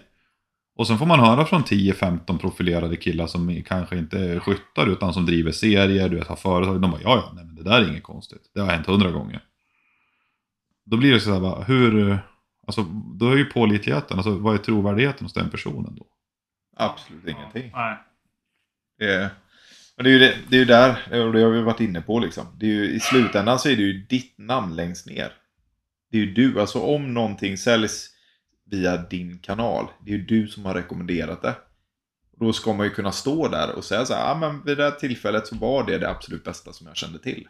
B: Och sen får man höra från 10-15 profilerade killar som kanske inte är skyttar utan som driver serier, du vet, har företag. De bara ja, ja, nej, men det där är inget konstigt. Det har hänt hundra gånger. Då blir det så här, hur, alltså då är ju pålitligheten, alltså vad är trovärdigheten hos den personen då?
A: Absolut ingenting.
C: Nej.
A: Det är, men det är ju det, det är ju där, och det har vi varit inne på liksom. Det är ju, I slutändan så är det ju ditt namn längst ner. Det är ju du, alltså om någonting säljs via din kanal, det är ju du som har rekommenderat det. Då ska man ju kunna stå där och säga så här, ja men vid det här tillfället så var det det absolut bästa som jag kände till.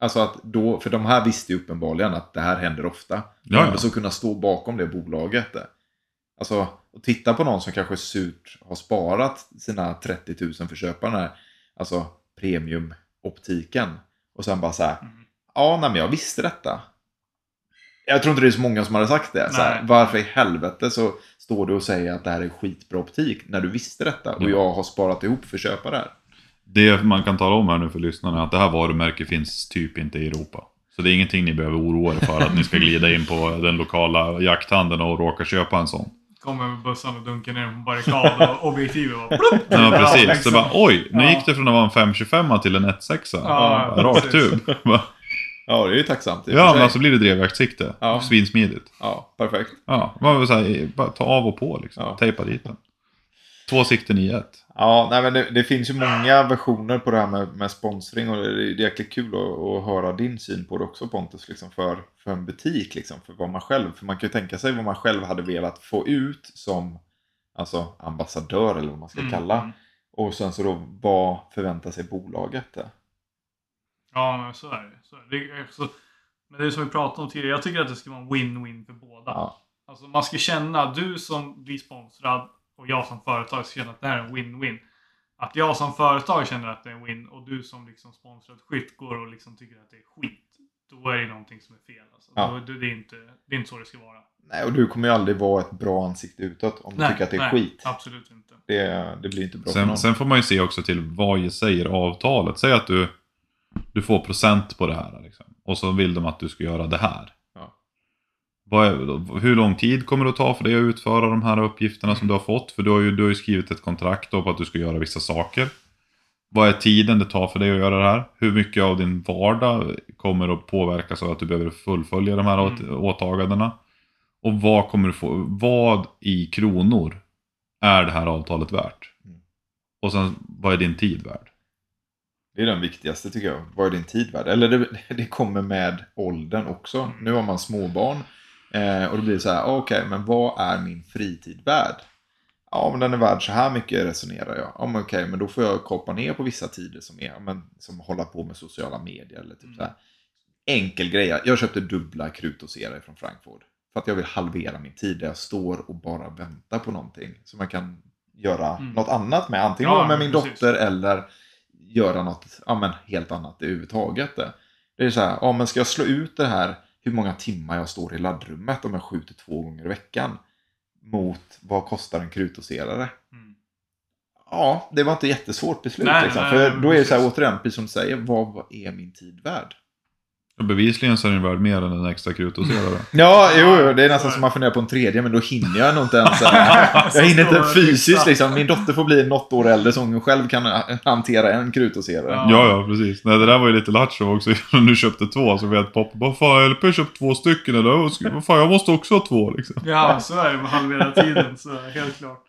A: Alltså att då, för de här visste ju uppenbarligen att det här händer ofta.
B: Ja, ja.
A: Men så kunna stå bakom det bolaget. Alltså, och titta på någon som kanske surt har sparat sina 30 000 för köparna. Alltså premiumoptiken. Och sen bara så här,
C: Mm.
A: ja nej men jag visste detta. Jag tror inte det är så många som hade sagt det. Så här, varför i helvete så står du och säger att det här är skitbra optik när du visste detta och
B: Ja.
A: jag har sparat ihop för att köpa det här.
B: Det man kan tala om här nu för lyssnarna är att det här varumärket finns typ inte i Europa. Så det är ingenting ni behöver oroa er för att ni ska glida in på den lokala jakthandeln och råka köpa en sån.
C: Kommer med bössan och dunkar ner på en barrikad och objektivet bara plupp!
B: Ja, precis.
C: liksom.
B: Så bara oj, nu
C: Ja.
B: gick det från att vara en 525 till en 1.6.
C: Ja,
B: Rakt
C: precis.
A: Ja, det är ju tacksamt.
B: Ja, men alltså blir det drevjaktssikte.
A: Ja.
B: Svinsmidigt.
A: Ja, perfekt.
B: Ja, man vill säga, bara ta av och på liksom.
A: Ja.
B: Tejpa dit den. Två sikten i ett.
A: Ja, nej, men det, det finns ju många versioner på det här med, med sponsring och det är, jäkligt kul att, att höra din syn på det också Pontus, liksom för, för en butik, liksom, för vad man själv, för man kan ju tänka sig vad man själv hade velat få ut som alltså, ambassadör eller vad man ska
C: Mm,
A: kalla. Och sen så då, vad förväntar sig bolaget?
C: Ja, men så är det. Så är det. det är så, men det är som vi pratade om tidigare. Jag tycker att det ska vara en win-win för båda.
A: Ja,
C: Alltså man ska känna, du som blir sponsrad och jag som företag ska känna att det här är en win-win. Att jag som företag känner att det är en win och du som liksom sponsrad skytt går och liksom tycker att det är skit. Då är det någonting som är fel. Alltså.
A: Ja.
C: Då, det, är inte, det är inte så det ska vara.
A: nej, och du kommer ju aldrig vara ett bra ansikte utåt om du tycker att det är
C: nej,
A: skit.
C: Absolut inte.
A: Det, det blir inte bra för
B: Sen,
A: någon.
B: sen får man ju se också till vad säger avtalet. Säg att du, du får procent på det här. Liksom. Och så vill de att du ska göra det här.
A: Ja.
B: Är, hur lång tid kommer det att ta för dig att utföra de här uppgifterna som du har fått? För du har ju, du har ju skrivit ett kontrakt på att du ska göra vissa saker. Vad är tiden det tar för dig att göra det här? Hur mycket av din vardag kommer att påverkas av att du behöver fullfölja de här
C: Mm.
B: åtagandena? Och vad kommer du få, vad i kronor är det här avtalet värt?
A: Mm.
B: Och sen, vad är din tid värd?
A: Det är den viktigaste tycker jag. Vad är din tid värd? Eller det, det kommer med åldern också. Nu har man småbarn. Eh, och då blir det så här, okej, men vad är min fritid värd? Ja, men den är värd så här mycket resonerar jag. Ja, men okej, men då får jag koppa ner på vissa tider som är, men, som hålla på med sociala medier eller typ
C: Mm.
A: så här. Enkel grej. Jag köpte dubbla krutdoserare från Frankfurt. För att jag vill halvera min tid där jag står och bara väntar på någonting. Så man kan göra
C: Mm.
A: något annat med. Antingen
C: Ja,
A: med min
C: precis.
A: dotter eller göra något ja, men helt annat överhuvudtaget. Det är så här, ja men ska jag slå ut det här hur många timmar jag står i laddrummet om jag skjuter två gånger i veckan mot vad kostar en krutdoserare?
C: Mm.
A: Ja, det var inte jättesvårt beslut.
C: Nej,
A: liksom.
C: nej,
A: För då är det så här, återigen, precis som du säger, vad vad är min tid värd?
B: Bevisligen så är den värd mer än en extra krutdoserare.
A: Ja, jo, jo, det är nästan som man funderar på en tredje, men då hinner jag nog inte ens. här. Jag hinner inte fysiskt liksom. Min dotter får bli något år äldre så hon själv kan hantera en krutdoserare.
C: Ja.
B: Ja, precis. Nej, det där var ju lite lattjo också. När du köpte två så vet pappa bara Fan, LP har köpt två stycken eller? Vad Fan, jag måste också ha två liksom.
C: Ja, så är det med halvera tiden. Så helt klart.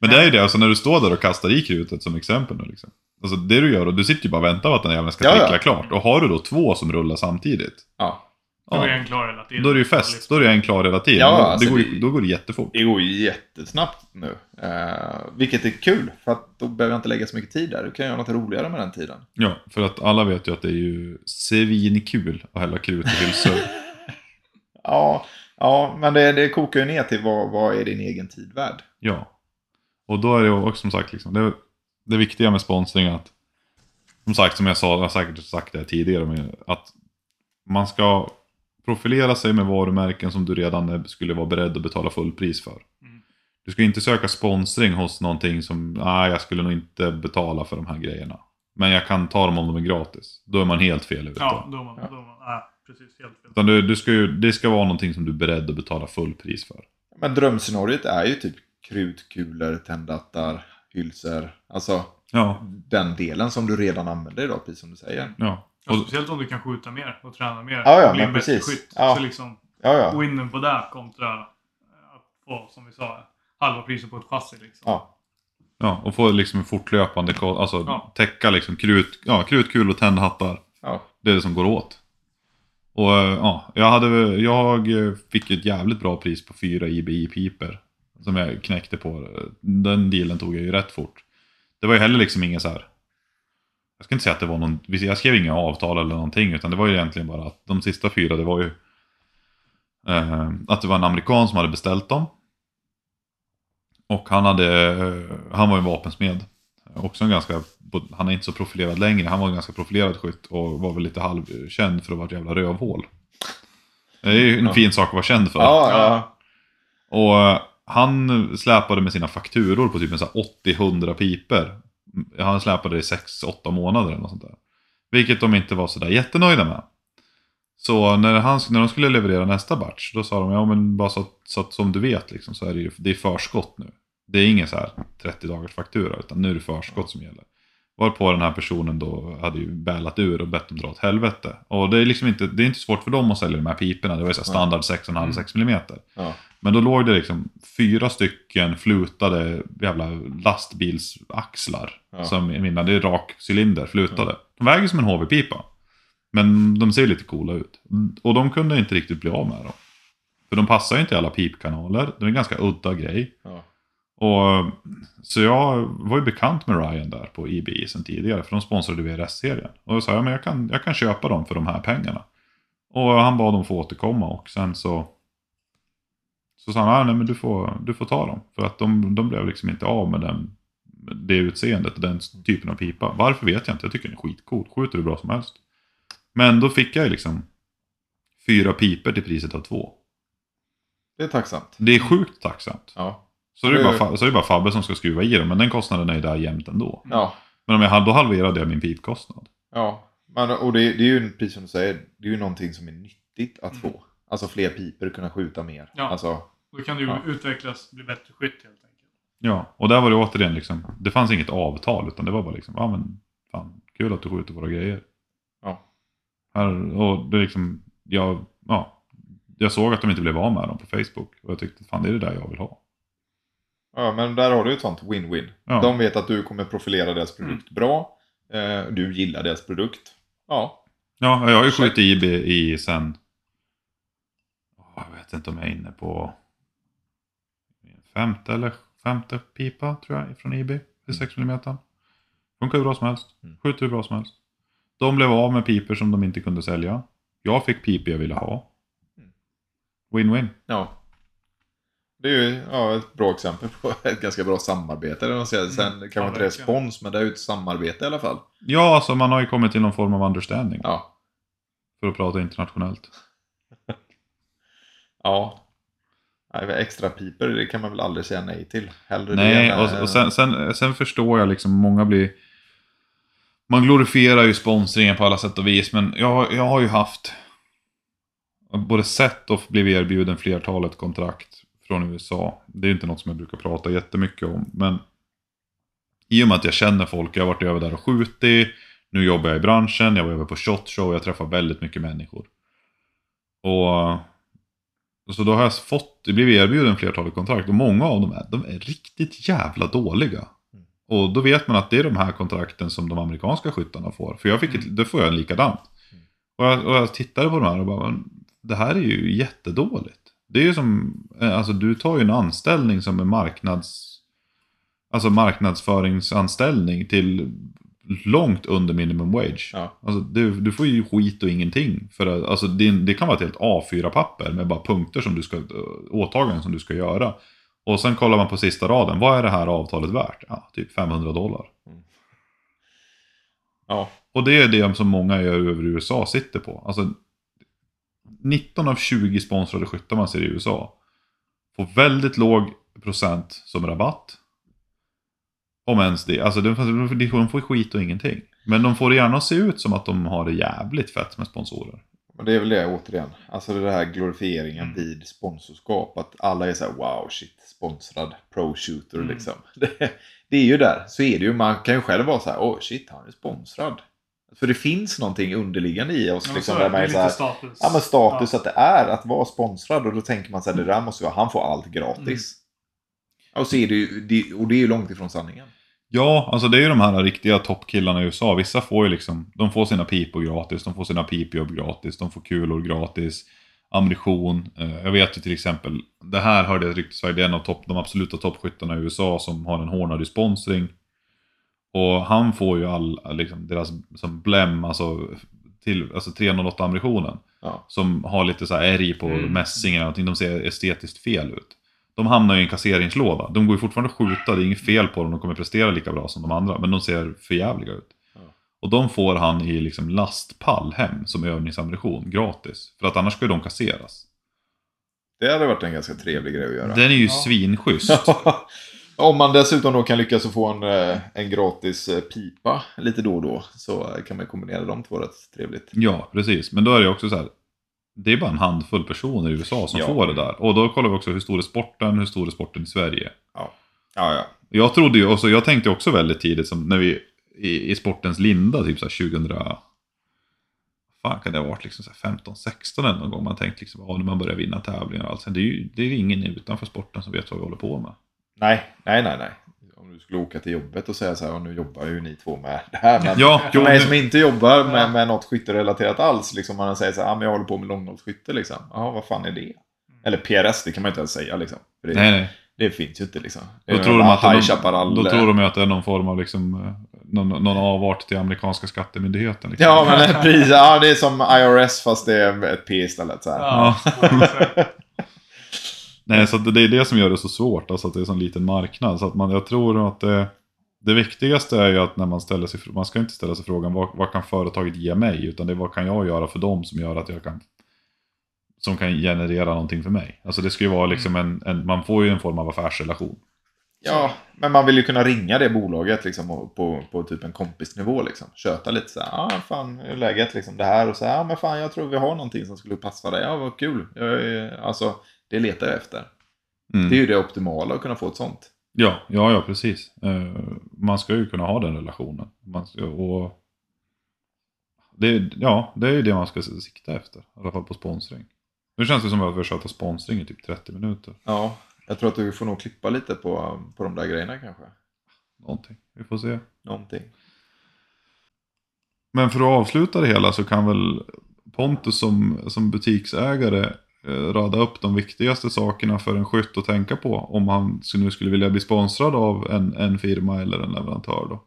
B: Men det är ju det, alltså när du står där och kastar i krutet som exempel nu liksom. Alltså det du gör, och du sitter ju bara och väntar på att den jäveln ska
A: Ja, ja.
B: trickla klart. Och har du då två som rullar samtidigt.
A: Ja.
C: Då är en klar hela tiden.
B: då är det ju fest. Då är det en klar hela tiden.
A: Ja,
B: Då-
A: alltså
B: det går,
A: det-
B: då går det jättefort.
A: Det går ju jättesnabbt nu. Eh, vilket är kul, för att då behöver jag inte lägga så mycket tid där. Du kan göra något roligare med den tiden.
B: Ja, för att alla vet ju att det är ju svinkul att hälla krut i hylsor.
A: Ja, ja men det, det kokar ju ner till vad, vad är din egen tid värd?
B: ja. Och då är det också som sagt, liksom, det, det viktiga med sponsring är att, som sagt, som jag sa, jag har säkert sagt det tidigare, men att man ska profilera sig med varumärken som du redan är- skulle vara beredd att betala fullpris för.
C: Mm.
B: Du ska inte söka sponsring hos någonting som, nej jag skulle nog inte betala för de här grejerna. Men jag kan ta dem om de är gratis. Då är man helt fel ute.
C: Ja, då är man,
A: Ja.
C: då är man nej, precis helt fel.
B: Utan du, du ska ju, det ska vara någonting som du är beredd att betala fullpris för.
A: Men drömscenariot är ju typ krutkulor, tändhattar, hylsor. Alltså
B: Ja,
A: den delen som du redan använder idag, precis som du säger.
B: ja.
C: Ja,
B: Och,
C: speciellt om du kan skjuta mer och träna mer.
A: Ja, ja,
C: och bli en bättre skytt.
A: Ja.
C: Så liksom,
A: Ja, ja.
C: winnen på det kontra att få, som vi sa, halva priset på ett chassi. Liksom.
A: ja.
B: ja, och få liksom en fortlöpande, alltså
C: Ja.
B: täcka liksom krut, ja, krutkul och tändhattar.
A: ja.
B: Det är det som går åt. Och eh, ja, jag, hade, jag fick ett jävligt bra pris på fyra IBI-piper. Som jag knäckte på. Den dealen tog jag ju rätt fort. Det var ju heller liksom inget så här. Jag ska inte säga att det var någon, jag skrev inga avtal eller någonting. Utan det var ju egentligen bara att de sista fyra, det var ju eh, att det var en amerikan som hade beställt dem. Och han, hade, eh, han var ju vapensmed. Också en ganska, han är inte så profilerad längre. Han var en ganska profilerad skytt och var väl lite halvkänd för att vara ett jävla rövhål. Det är ju en
A: Ja.
B: fin sak att vara känd för.
A: Ja, ja.
B: Och eh, han släpade med sina fakturor på typ en så här 80-100 piper. Han släpade i 6-8 månader eller något sånt där. Vilket de inte var sådär jättenöjda med. Så när, han, när de skulle leverera nästa batch, då sa de ja men bara så att, så att som du vet liksom, så är det ju det är förskott nu. Det är ingen så här 30 dagars faktura utan nu är det förskott som gäller. Varpå den här personen då hade ju bälat ur och bett dem dra åt helvete. Och det är liksom inte, det är inte svårt för dem att sälja de här piporna. Det var ju så standard 6,5-6 mm.
A: ja.
B: Men då låg det liksom fyra stycken flutade jävla lastbilsaxlar.
A: Ja.
B: Som mina, det är rak cylinder, flutade. De väger som en HV-pipa. Men de ser lite coola ut. Och de kunde inte riktigt bli av med dem. För de passar ju inte i alla pipkanaler. Det är en ganska udda grej.
A: ja.
B: Och, så jag var ju bekant med Ryan där på IBI sen tidigare. För de sponsrade VRS-serien. Och då sa jag, men jag kan, jag kan köpa dem för de här pengarna. Och han bad dem få återkomma och sen så så sa han, ah, nej men du får, du får ta dem. För att de, de blev liksom inte av med den, det utseendet och den typen av pipa. Varför vet jag inte, jag tycker den är skitcool. Skjuter hur bra som helst. Men då fick jag ju liksom fyra piper till priset av två.
A: Det är tacksamt.
B: Det är sjukt tacksamt.
A: Ja.
B: Så det är
A: Det-
B: bara, så är det bara Fabbe som ska skruva i dem, men den kostnaden är ju där jämt ändå.
A: Ja.
B: Men om jag, då halverade jag min pipkostnad.
A: Ja. Men, och det, det är ju, precis som du säger, det är ju någonting som är nyttigt att
C: Mm.
A: få. Alltså fler piper, kunna skjuta mer.
C: Ja.
A: Alltså,
C: Då kan du
A: Ja.
C: utvecklas, bli bättre skytt helt enkelt.
B: Ja, och där var det återigen liksom, det fanns inget avtal utan det var bara liksom, ja men fan, kul att du skjuter våra grejer.
A: Ja.
B: Här, och det är liksom, jag, ja, jag såg att de inte blev av med dem på Facebook och jag tyckte fan det är det där jag vill ha.
A: ja, men där har du ju ett sånt win-win.
B: Ja.
A: De vet att du kommer profilera deras produkt bra. Eh, du gillar deras produkt. Ja.
B: Ja, jag har ju skjutit IB i sen, jag vet inte om jag är inne på femte eller femte pipa tror jag från IB i 6 mm. Funkar hur bra som helst,
A: Mm.
B: skjuter hur bra som helst. De blev av med piper som de inte kunde sälja. Jag fick piper jag ville ha.
A: Mm.
B: Win-win.
A: Ja. Det är ju ja, ett bra exempel på ett ganska bra samarbete. Eller säger. Sen
C: Mm.
A: kanske inte det är
C: verkligen.
A: spons, men det är ju ett samarbete i alla fall.
B: Ja, alltså man har ju kommit till någon form av understanding.
A: Ja.
B: För att prata internationellt.
A: Ja. Extra piper, det kan man väl aldrig säga nej till. Hellre
B: Nej,
A: än,
B: och, och sen, sen, sen förstår jag liksom, många blir... Man glorifierar ju sponsringen på alla sätt och vis, men jag, jag har ju haft både sett och blivit erbjuden flertalet kontrakt från USA. Det är ju inte något som jag brukar prata jättemycket om, men i och med att jag känner folk, jag har varit över där och skjutit, nu jobbar jag i branschen, jag var över på SHOT Show, jag träffar väldigt mycket människor. Och så då har jag fått, blivit erbjuden flertalet kontrakt och många av dem är, de är riktigt jävla dåliga.
A: Mm.
B: Och då vet man att det är de här kontrakten som de amerikanska skyttarna får. För jag fick ett, då får jag en likadant.
A: Mm.
B: Och jag, och jag tittade på de här och bara, det här är ju jättedåligt. Det är ju som, eh, alltså du tar ju en anställning som är marknads, alltså marknadsföringsanställning till långt under minimum wage.
A: Ja.
B: Alltså, du, du får ju skit och ingenting. För att, alltså, det, det kan vara ett helt A4-papper med bara punkter som du ska, åtaganden som du ska göra. Och sen kollar man på sista raden, vad är det här avtalet värt? Ja, typ 500 dollar.
A: Ja.
B: Och det är det som många över USA sitter på. Alltså 19 av 20 sponsrade skyttar man ser i USA får väldigt låg procent som rabatt. Om ens det. Alltså de får, de får skit och ingenting. Men de får det gärna att se ut som att de har det jävligt fett med sponsorer.
A: Men det är väl det återigen. Alltså det här glorifieringen
C: Mm.
A: vid sponsorskap. Att alla är så här wow shit sponsrad pro shooter
C: Mm.
A: liksom. Det, det är ju där. Så är det ju. Man kan ju själv vara så här oh shit han är sponsrad. För det finns någonting underliggande i oss.
C: Ja,
A: liksom,
C: så
A: där man är så här,
C: status.
A: Ja men status
C: Ja.
A: att det är att vara sponsrad och då tänker man så här, det där måste vara, han får allt gratis. Och, så är det ju, det, och det är ju långt ifrån sanningen.
B: Ja, alltså det är ju de här riktiga toppkillarna i USA. Vissa får ju liksom, de får sina pipor gratis, de får sina pipjobb gratis, de får kulor gratis, ammunition. Eh, Jag vet ju till exempel, det här hörde jag ryktes det är en av topp, de absoluta toppskyttarna i USA som har en Hornady sponsring. Och han får ju all, liksom, deras som blem, alltså, till, alltså 308 ammunitionen.
A: Ja.
B: Som har lite så här ärg på
C: Mm.
B: någonting, de ser estetiskt fel ut. De hamnar ju i en kasseringslåda. De går ju fortfarande att skjuta, det är inget fel på dem, de kommer prestera lika bra som de andra. Men de ser för jävliga ut.
A: Ja.
B: Och de får han i liksom lastpall hem som övningsammunition, gratis. För att annars ska ju de kasseras.
A: Det hade varit en ganska trevlig grej att göra.
B: Den är ju
C: Ja.
B: svinschysst.
A: Om man dessutom då kan lyckas få en, eh, en gratis eh, pipa lite då och då så kan man kombinera de två rätt trevligt.
B: Ja, precis. Men då är det också så här. Det är bara en handfull personer i USA som
A: Ja.
B: får det där. Och då kollar vi också hur stor är sporten, hur stor är sporten i Sverige.
A: Ja, ja.
B: Jag trodde ju, och så jag tänkte också väldigt tidigt, som när vi i, i sportens linda, typ så här 2000, fan kan det ha varit liksom så här 15-16 eller någon gång, man tänkte liksom, ja, när man börjar vinna tävlingar och allt. Sen det är ju det är ingen utanför sporten som vet vad vi håller på med.
A: Nej, nej, nej, nej. Skulle åka till jobbet och säga så här, "Ja, nu jobbar ju ni två med det här. Men
B: Ja,
A: för mig som inte jobbar med, med något skytterelaterat alls, liksom man säger så här, ah, men jag håller på med långnålsskytte liksom. Jaha, vad fan är det? Eller PRS, det kan man inte ens säga liksom. För det,
B: nej, nej.
A: det finns ju inte liksom.
B: Då tror, de att det är någon, då
A: eh,
B: tror de att det är någon form av liksom, eh, någon, någon avart till amerikanska skattemyndigheten. Liksom.
A: Ja, men det är precis. Ja, det är som IRS fast det är ett P istället. Så här.
C: Ja.
B: Nej, så det är det som gör det så svårt, alltså att det är en sån liten marknad. Så att man, jag tror att det, det viktigaste är ju att när man ställer sig, man ska inte ställa sig frågan vad, vad kan företaget ge mig? Utan det är vad kan jag göra för dem som gör att jag kan, som kan generera någonting för mig. Alltså det ska ju vara liksom en, en man får ju en form av affärsrelation.
A: Ja, men man vill ju kunna ringa det bolaget liksom på, på typ en kompisnivå liksom. Köta lite så här, ja ah, fan hur är läget liksom det här och så här, ja men fan jag tror vi har någonting som skulle passa dig, ja vad kul. Jag alltså, det letar jag efter.
B: Mm.
A: Det är ju det optimala att kunna få ett sånt.
B: Ja, ja, ja, precis. Eh, man ska ju kunna ha den relationen. Man ska, och det, ja, det är ju det man ska sikta efter. I alla fall på sponsring. Nu känns det som att vi har sköta sponsring i typ 30 minuter.
A: Ja, jag tror att du får nog klippa lite på, på de där grejerna kanske.
B: Någonting. Vi får se.
A: Någonting.
B: Men för att avsluta det hela så kan väl Pontus som, som butiksägare rada upp de viktigaste sakerna för en skytt att tänka på om han nu skulle vilja bli sponsrad av en, en firma eller en leverantör då.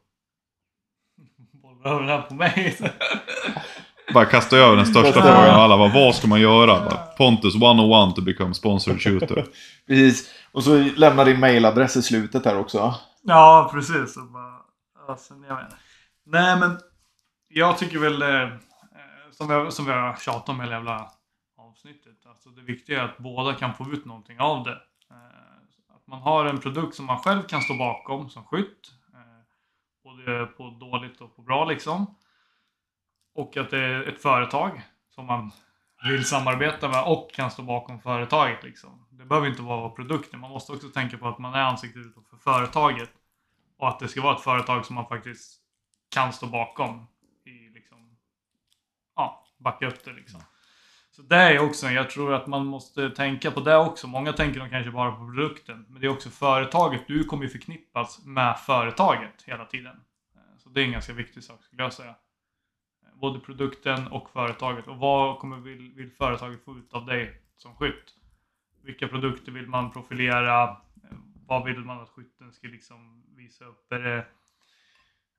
C: Bollar över den här på mig.
B: Bara kasta över den största frågan av alla. Bara, vad ska man göra? Bara, Pontus 101 to become sponsored shooter.
A: Precis. Och så lämna din mailadress i slutet här också.
C: Ja, precis. Och bara med. Nej, men jag tycker väl, eh, som, vi, som vi har tjatat om hela jävla alltså det viktiga är att båda kan få ut någonting av det. Eh, att man har en produkt som man själv kan stå bakom som skytt. Eh, både på dåligt och på bra liksom. Och att det är ett företag som man vill samarbeta med och kan stå bakom företaget. Liksom. Det behöver inte vara produkten. Man måste också tänka på att man är ansiktet utåt för företaget. Och att det ska vara ett företag som man faktiskt kan stå bakom. I liksom, ja, backa upp det liksom. Så det är också, jag tror att man måste tänka på det också. Många tänker de kanske bara på produkten. Men det är också företaget. Du kommer ju förknippas med företaget hela tiden. Eh, så det är en ganska viktig sak skulle jag säga. Eh, både produkten och företaget. Och vad kommer, vill, vill företaget få ut av dig som skytt? Vilka produkter vill man profilera? Eh, vad vill man att skytten ska liksom visa upp? Är det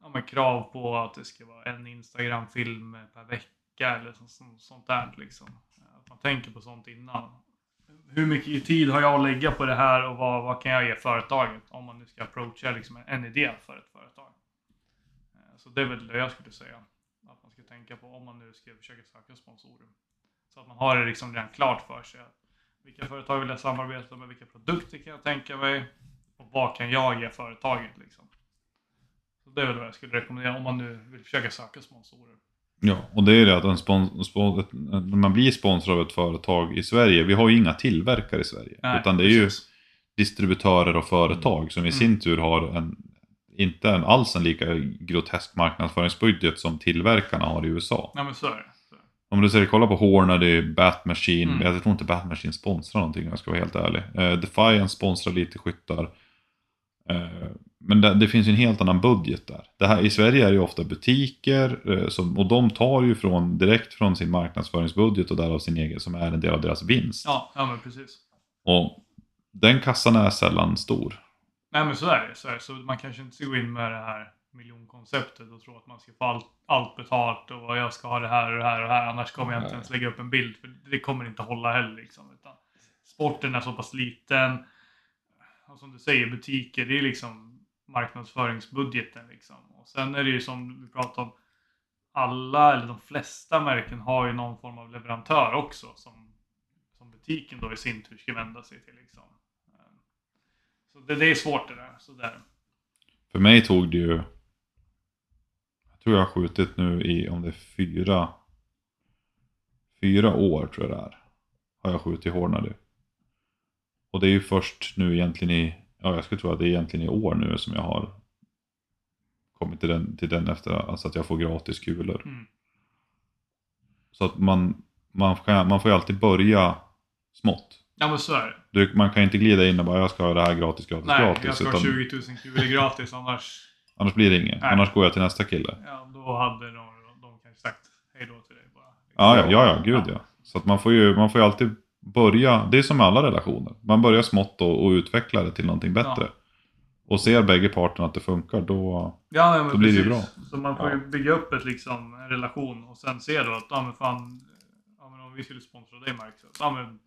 C: ja, krav på att det ska vara en Instagram-film per vecka eller så, så, sånt där liksom? Att man tänker på sånt innan. hur mycket tid har jag att lägga på det här och vad, vad kan jag ge företaget? Om man nu ska approacha liksom en idé för ett företag. Eh, så det är väl det jag skulle säga. Att man ska tänka på om man nu ska försöka söka sponsorer. Så att man har det liksom redan klart för sig. Att vilka företag vill jag samarbeta med? Vilka produkter kan jag tänka mig? Och vad kan jag ge företaget liksom? Så det är väl vad jag skulle rekommendera om man nu vill försöka söka sponsorer.
B: Ja, och det är det att en spon, spon, när man blir sponsrad av ett företag i Sverige, vi har ju inga tillverkare i Sverige.
C: Nej,
B: utan det är ju
C: precis.
B: distributörer och företag som i
C: Mm.
B: sin tur har en, inte en, alls en lika grotesk marknadsföringsbudget som tillverkarna har i USA.
C: Nej men så är det.
B: Om du säger kolla på Hornady, Batmachine,
C: Mm.
B: jag tror inte Batmachine sponsrar någonting om jag ska vara helt ärlig. Eh, Defiance sponsrar lite skyttar. Eh, men det, det finns ju en helt annan budget där. Det här, I Sverige är det ju ofta butiker eh, som, och de tar ju från, direkt från sin marknadsföringsbudget och därav sin egen som är en del av deras vinst.
C: Ja, ja men precis.
B: Och den kassan är sällan stor.
C: Nej men så är det. Så, är det. så man kanske inte ska gå in med det här miljonkonceptet och tro att man ska få allt, allt betalt och jag ska ha det här och det här och det här annars kommer jag inte
A: Nej.
C: ens lägga upp en bild för det kommer inte hålla heller liksom. Sporten är så pass liten. Och som du säger, butiker, det är liksom marknadsföringsbudgeten liksom. Och sen är det ju som vi pratade om, alla eller de flesta märken har ju någon form av leverantör också som, som butiken då i sin tur ska vända sig till liksom. Så det, det är svårt det där. Så där.
B: För mig tog det ju... Jag tror jag har skjutit nu i, om det är fyra... Fyra år tror jag det är. Har jag skjutit Hornady. Och det är ju först nu egentligen i... Ja, jag skulle tro att det är egentligen i år nu som jag har kommit till den, till den efter alltså att jag får gratis kulor.
C: Mm.
B: Så att man, man, kan, man får ju alltid börja smått.
C: Ja men så är det.
B: Du, man kan inte glida in och bara jag ska ha det här gratis, gratis,
C: Nej,
B: gratis.
C: jag ska ha
B: utan
C: 20 000 kulor gratis annars,
B: Annars blir det inget.
C: Nej.
B: Annars går jag till nästa kille.
C: ja då hade de, de kanske sagt hej då till dig bara.
B: Ja, ja, ja, ja gud ja. Så att man får ju, man får ju alltid börja, det är som med alla relationer. Man börjar smått och, och utvecklar det till någonting bättre.
C: Ja.
B: Och ser bägge parterna att det funkar, då...
C: Ja, ja
B: Då blir det ju
C: precis. Så man får ju bygga upp ett, liksom, en relation och sen se då att, ja men fan, men om vi skulle sponsra dig Mark, så, ja men,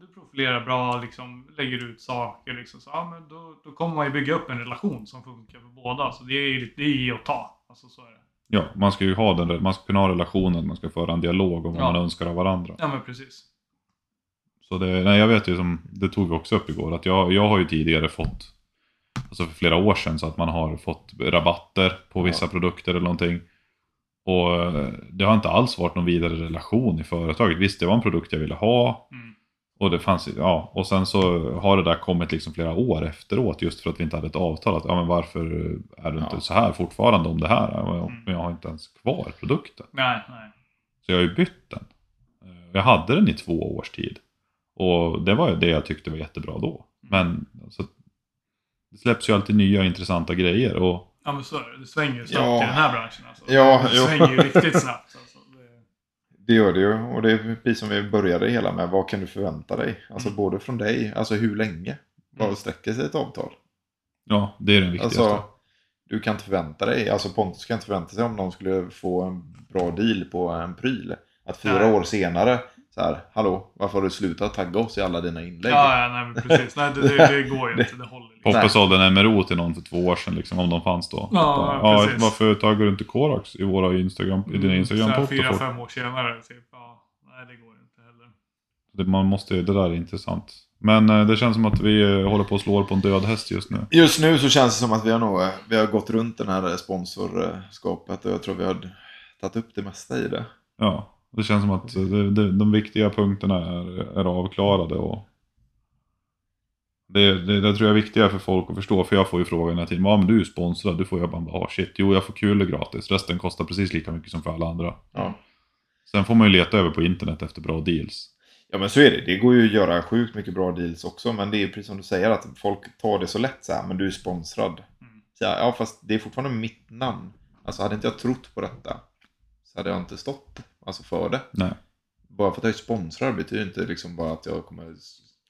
C: du profilerar bra, liksom, lägger ut saker, liksom, så, ja men då, då kommer man ju bygga upp en relation som funkar för båda. Så det är ju det är ge och ta. Alltså så är det.
B: Ja, man ska ju ha den, man ska kunna ha relationen, man ska föra en dialog om vad
C: Ja.
B: man önskar av varandra.
C: Ja men precis.
B: Så det, nej, jag vet ju som, det tog vi också upp igår, att jag, jag har ju tidigare fått, alltså för flera år sedan, så att man har fått rabatter på vissa
A: Ja.
B: produkter eller någonting. Och eh, det har inte alls varit någon vidare relation i företaget. Visst, det var en produkt jag ville ha,
C: Mm.
B: Och det fanns, ja, och sen så har det där kommit liksom flera år efteråt just för att vi inte hade ett avtal. Att, ja, men varför är det inte
A: Ja.
B: så här fortfarande om det här? Ja, men
C: Mm.
B: Jag har inte ens kvar produkten.
C: Nej, nej.
B: Så jag har ju bytt den. Eh, Jag hade den i två års tid. Och det var ju det jag tyckte var jättebra då. Men alltså, det släpps ju alltid nya intressanta grejer. Och
C: Ja men så är det. Det svänger ju snabbt
A: Ja.
C: i den här branschen. Alltså.
A: Ja,
C: det
A: jo.
C: svänger ju riktigt snabbt. Alltså. Det...
A: Det gör det ju. Och det är precis som vi började hela med. Vad kan du förvänta dig? Alltså
C: Mm.
A: både från dig, alltså hur länge? Vad
C: Mm.
A: sträcker sig ett avtal?
B: ja, det är den viktigaste.
A: Alltså, du kan inte förvänta dig, alltså Pontus kan inte förvänta sig om någon skulle få en bra deal på en pryl. Att fyra
C: Nej.
A: år senare, så här, hallå, varför har du slutat tagga oss i alla dina inlägg?
C: Ja, ja, nej men precis. Nej, det, det, det går ju inte. Det håller liksom.
B: Poppe sålde en MRO till någon för två år sedan, liksom, om de fanns då.
C: Ja,
B: ja,
C: precis.
B: varför taggar du inte Korax i, våra Instagram, i dina
C: Så här
B: Instagram-topp?
C: Fyra, fem år senare, typ. Ja, nej, det går inte heller.
B: Det, man måste, det där är intressant. Men eh, det känns som att vi eh, håller på att slå på en död häst just nu.
A: Just nu så känns det som att vi har, nog, eh, vi har gått runt den här sponsorskapet och jag tror vi har tagit upp det mesta i det.
B: Ja, det känns som att de viktiga punkterna är, är avklarade. Och det, det, det tror jag är viktigare för folk att förstå. För jag får ju frågan hela tiden. Ja men du är ju sponsrad. Du får jag bara, ah, shit. Jo jag får kulor gratis. Resten kostar precis lika mycket som för alla andra.
A: Ja.
B: Sen får man ju leta över på internet efter bra deals.
A: Ja men så är det. Det går ju att göra sjukt mycket bra deals också. Men det är precis som du säger att folk tar det så lätt så här. Men du är sponsrad.
C: Mm.
A: Så här, ja fast det är fortfarande mitt namn. Alltså hade inte jag trott på detta. Så hade jag inte stått alltså, för det.
B: Nej.
A: Bara för att jag är sponsrad betyder inte liksom bara att jag kommer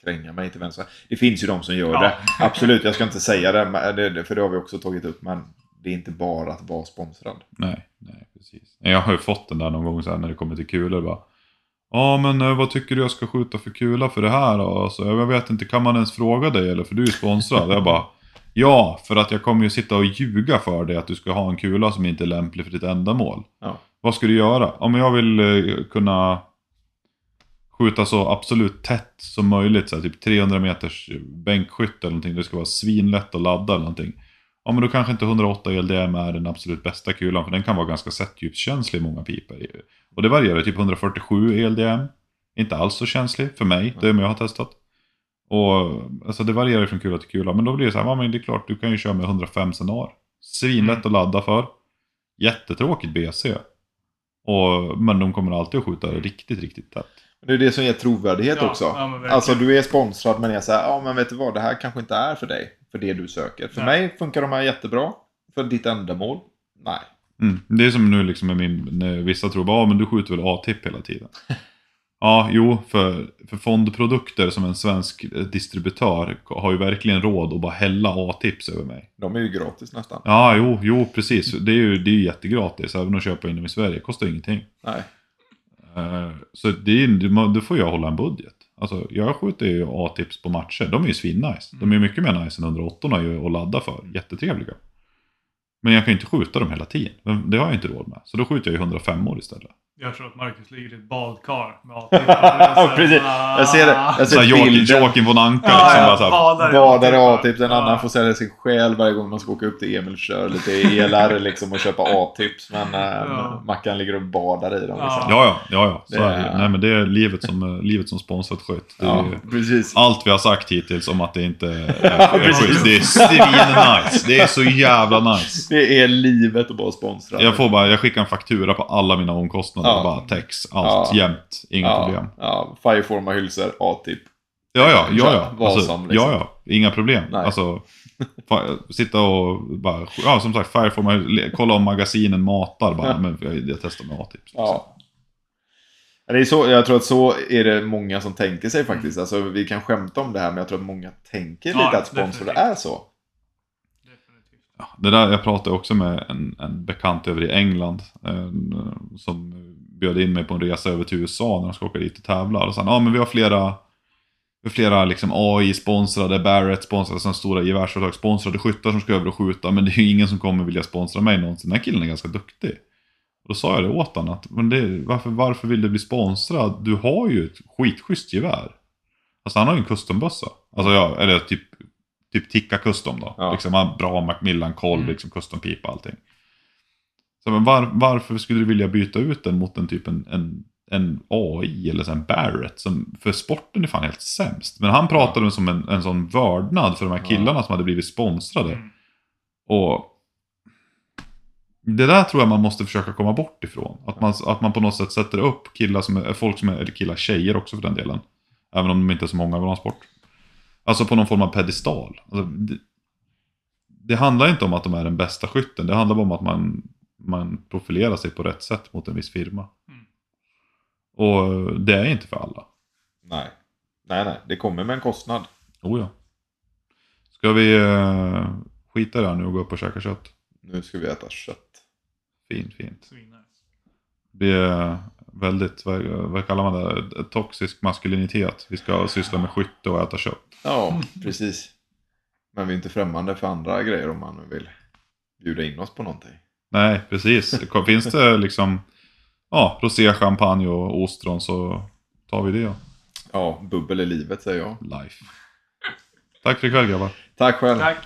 A: kränga mig till vänster. Det finns ju de som gör
C: Ja.
A: det. Absolut, jag ska inte säga det, för det har vi också tagit upp. Men det är inte bara att vara sponsrad.
B: Nej, nej precis. Jag har ju fått den där någon gång så här när det kommer till kulor bara. Ja men eh, vad tycker du jag ska skjuta för kula för det här? Alltså, jag vet inte, kan man ens fråga dig eller? För du är sponsrad. jag bara Ja, för att jag kommer ju sitta och ljuga för dig att du ska ha en kula som inte är lämplig för ditt ändamål.
A: Ja.
B: Vad ska du göra? Om jag vill eh, kunna skjuta så absolut tätt som möjligt, så här, typ 300 meters bänkskytt eller någonting. Det ska vara svinlätt att ladda eller någonting. Ja men då kanske inte 108 LDM är den absolut bästa kulan för den kan vara ganska sättdjupskänslig i många piper. Och det varierar, typ 147 ELDM. Inte alls så känslig för mig, det jag har testat. Och alltså det varierar från kula till kula. Men då blir det så här, ja men det är klart du kan ju köra med 105 senar. Svinlätt att ladda för. Jättetråkigt BC. Och, men de kommer alltid att skjuta riktigt, riktigt tätt.
A: Det är det som ger trovärdighet
C: Ja,
A: också.
C: ja,
A: alltså du är sponsrad men jag säger ja men vet du vad, det här kanske inte är för dig. För det du söker. För
C: Nej.
A: mig funkar de här jättebra. För ditt ändamål, nej.
B: Mm. Det är som nu liksom med min, när vissa tror bara, ah, men du skjuter väl A-tipp hela tiden. Ja, jo, för, för fondprodukter som en svensk eh, distributör har ju verkligen råd att bara hälla A-tips över mig.
A: De är ju gratis nästan.
B: Ja, jo, jo, precis. Det är ju det är ju jättegratis, även att köpa in dem i Sverige. kostar ingenting.
A: Nej.
B: Eh, Så det är, då får jag hålla en budget. Alltså, jag skjuter ju A-tips på matcher. De är ju svinnice. De är ju mycket mer nice än 108 ju att ladda för. Jättetrevliga. Men jag kan ju inte skjuta dem hela tiden. Det har jag inte råd med. Så då skjuter jag ju 105 år istället.
C: Jag tror att Marcus ligger i ett badkar med
A: Ja, precis. Jag ser det. Jag ser bilden.
B: Joakim von Anka
C: Ja,
B: liksom.
C: ja,
B: bara så här.
C: Badare Ja,
A: A-tips, en
C: ja.
A: annan får sälja sin själ varje gång man ska åka upp till Emil och köra lite ELR liksom och köpa A-tips. Men äh,
C: Ja.
A: Mackan ligger och badar i dem. Liksom.
C: Ja.
B: Ja, ja, ja, ja. Så
A: Det
B: är det. Nej, men det är livet som, eh, livet som sponsrat är
A: Ja, precis.
B: allt vi har sagt hittills om att det inte
A: Ja,
B: är skytt. Det är svin-nice. Det är så jävla nice.
A: Det är livet att vara sponsrad.
B: Jag får bara, jag skickar en faktura på alla mina omkostnader.
A: Ja.
B: Bara tex, allt
A: Ja.
B: jämt. Inga
A: ja,
B: problem.
A: Ja, Fireforma hylsor, A-tip.
B: Ja, ja, ja, ja.
A: vad
B: Alltså,
A: som, liksom.
B: Ja, ja. Inga problem.
A: Nej.
B: Alltså, sitta och bara, ja som sagt, Fireform, kolla om magasinen matar bara. Men jag, jag testar med A-tips.
A: Ja. Det är så, jag tror att så är det många som tänker sig faktiskt. Alltså, vi kan skämta om det här, men jag tror att många tänker
C: Ja,
A: lite att
C: definitivt.
A: är så.
B: Det där, jag pratade också med en, en bekant över i England eh, som bjöd in mig på en resa över till USA när de ska åka dit och tävla. Och sa han, ja men vi har flera, flera liksom AI-sponsrade, Barrett-sponsrade, sådana stora gevärsföretag, sponsrade skyttar som ska över och skjuta. Men det är ju ingen som kommer vilja sponsra mig någonsin. Den här killen är ganska duktig. Och då sa jag det åt honom, att men det, varför, varför vill du bli sponsrad? Du har ju ett skitschysst gevär. Alltså han har ju en custombössa. Alltså ja, eller typ, typ Tikka Custom då.
A: Ja.
B: Liksom, bra Macmillan koll,
C: Mm.
B: liksom custom-pipa och allting. Så, men var, varför skulle du vilja byta ut den mot en typ en, en, en AI eller så en Barrett? Som, för sporten är fan helt sämst. Men han pratade som en, en sån vördnad för de här
A: Ja.
B: killarna som hade blivit sponsrade.
C: Mm.
B: Och det där tror jag man måste försöka komma bort ifrån. Att man, att man på något sätt sätter upp killar som är, folk som är, eller killar, tjejer också för den delen. Även om de inte är så många i vår sport. Alltså på någon form av pedestal. Alltså, det, det handlar inte om att de är den bästa skytten. Det handlar bara om att man, man profilerar sig på rätt sätt mot en viss firma.
C: Mm.
B: Och det är inte för alla.
A: Nej. Nej, nej. Det kommer med en kostnad.
B: Oh ja. Ska vi eh, skita där nu och gå upp och käka kött?
A: Nu ska vi äta kött.
B: Fint, fint.
C: Svinnice.
B: Det är väldigt, vad, vad kallar man det, toxisk maskulinitet. Vi ska syssla med skytte och äta kött.
A: Ja, precis. Men vi är inte främmande för andra grejer om man vill bjuda in oss på någonting.
B: Nej, precis. Finns det liksom ja, rosé, champagne och ostron så tar vi det.
A: Ja, bubbel i livet säger jag.
B: Life. Tack för ikväll grabbar.
A: Tack själv.
C: Tack.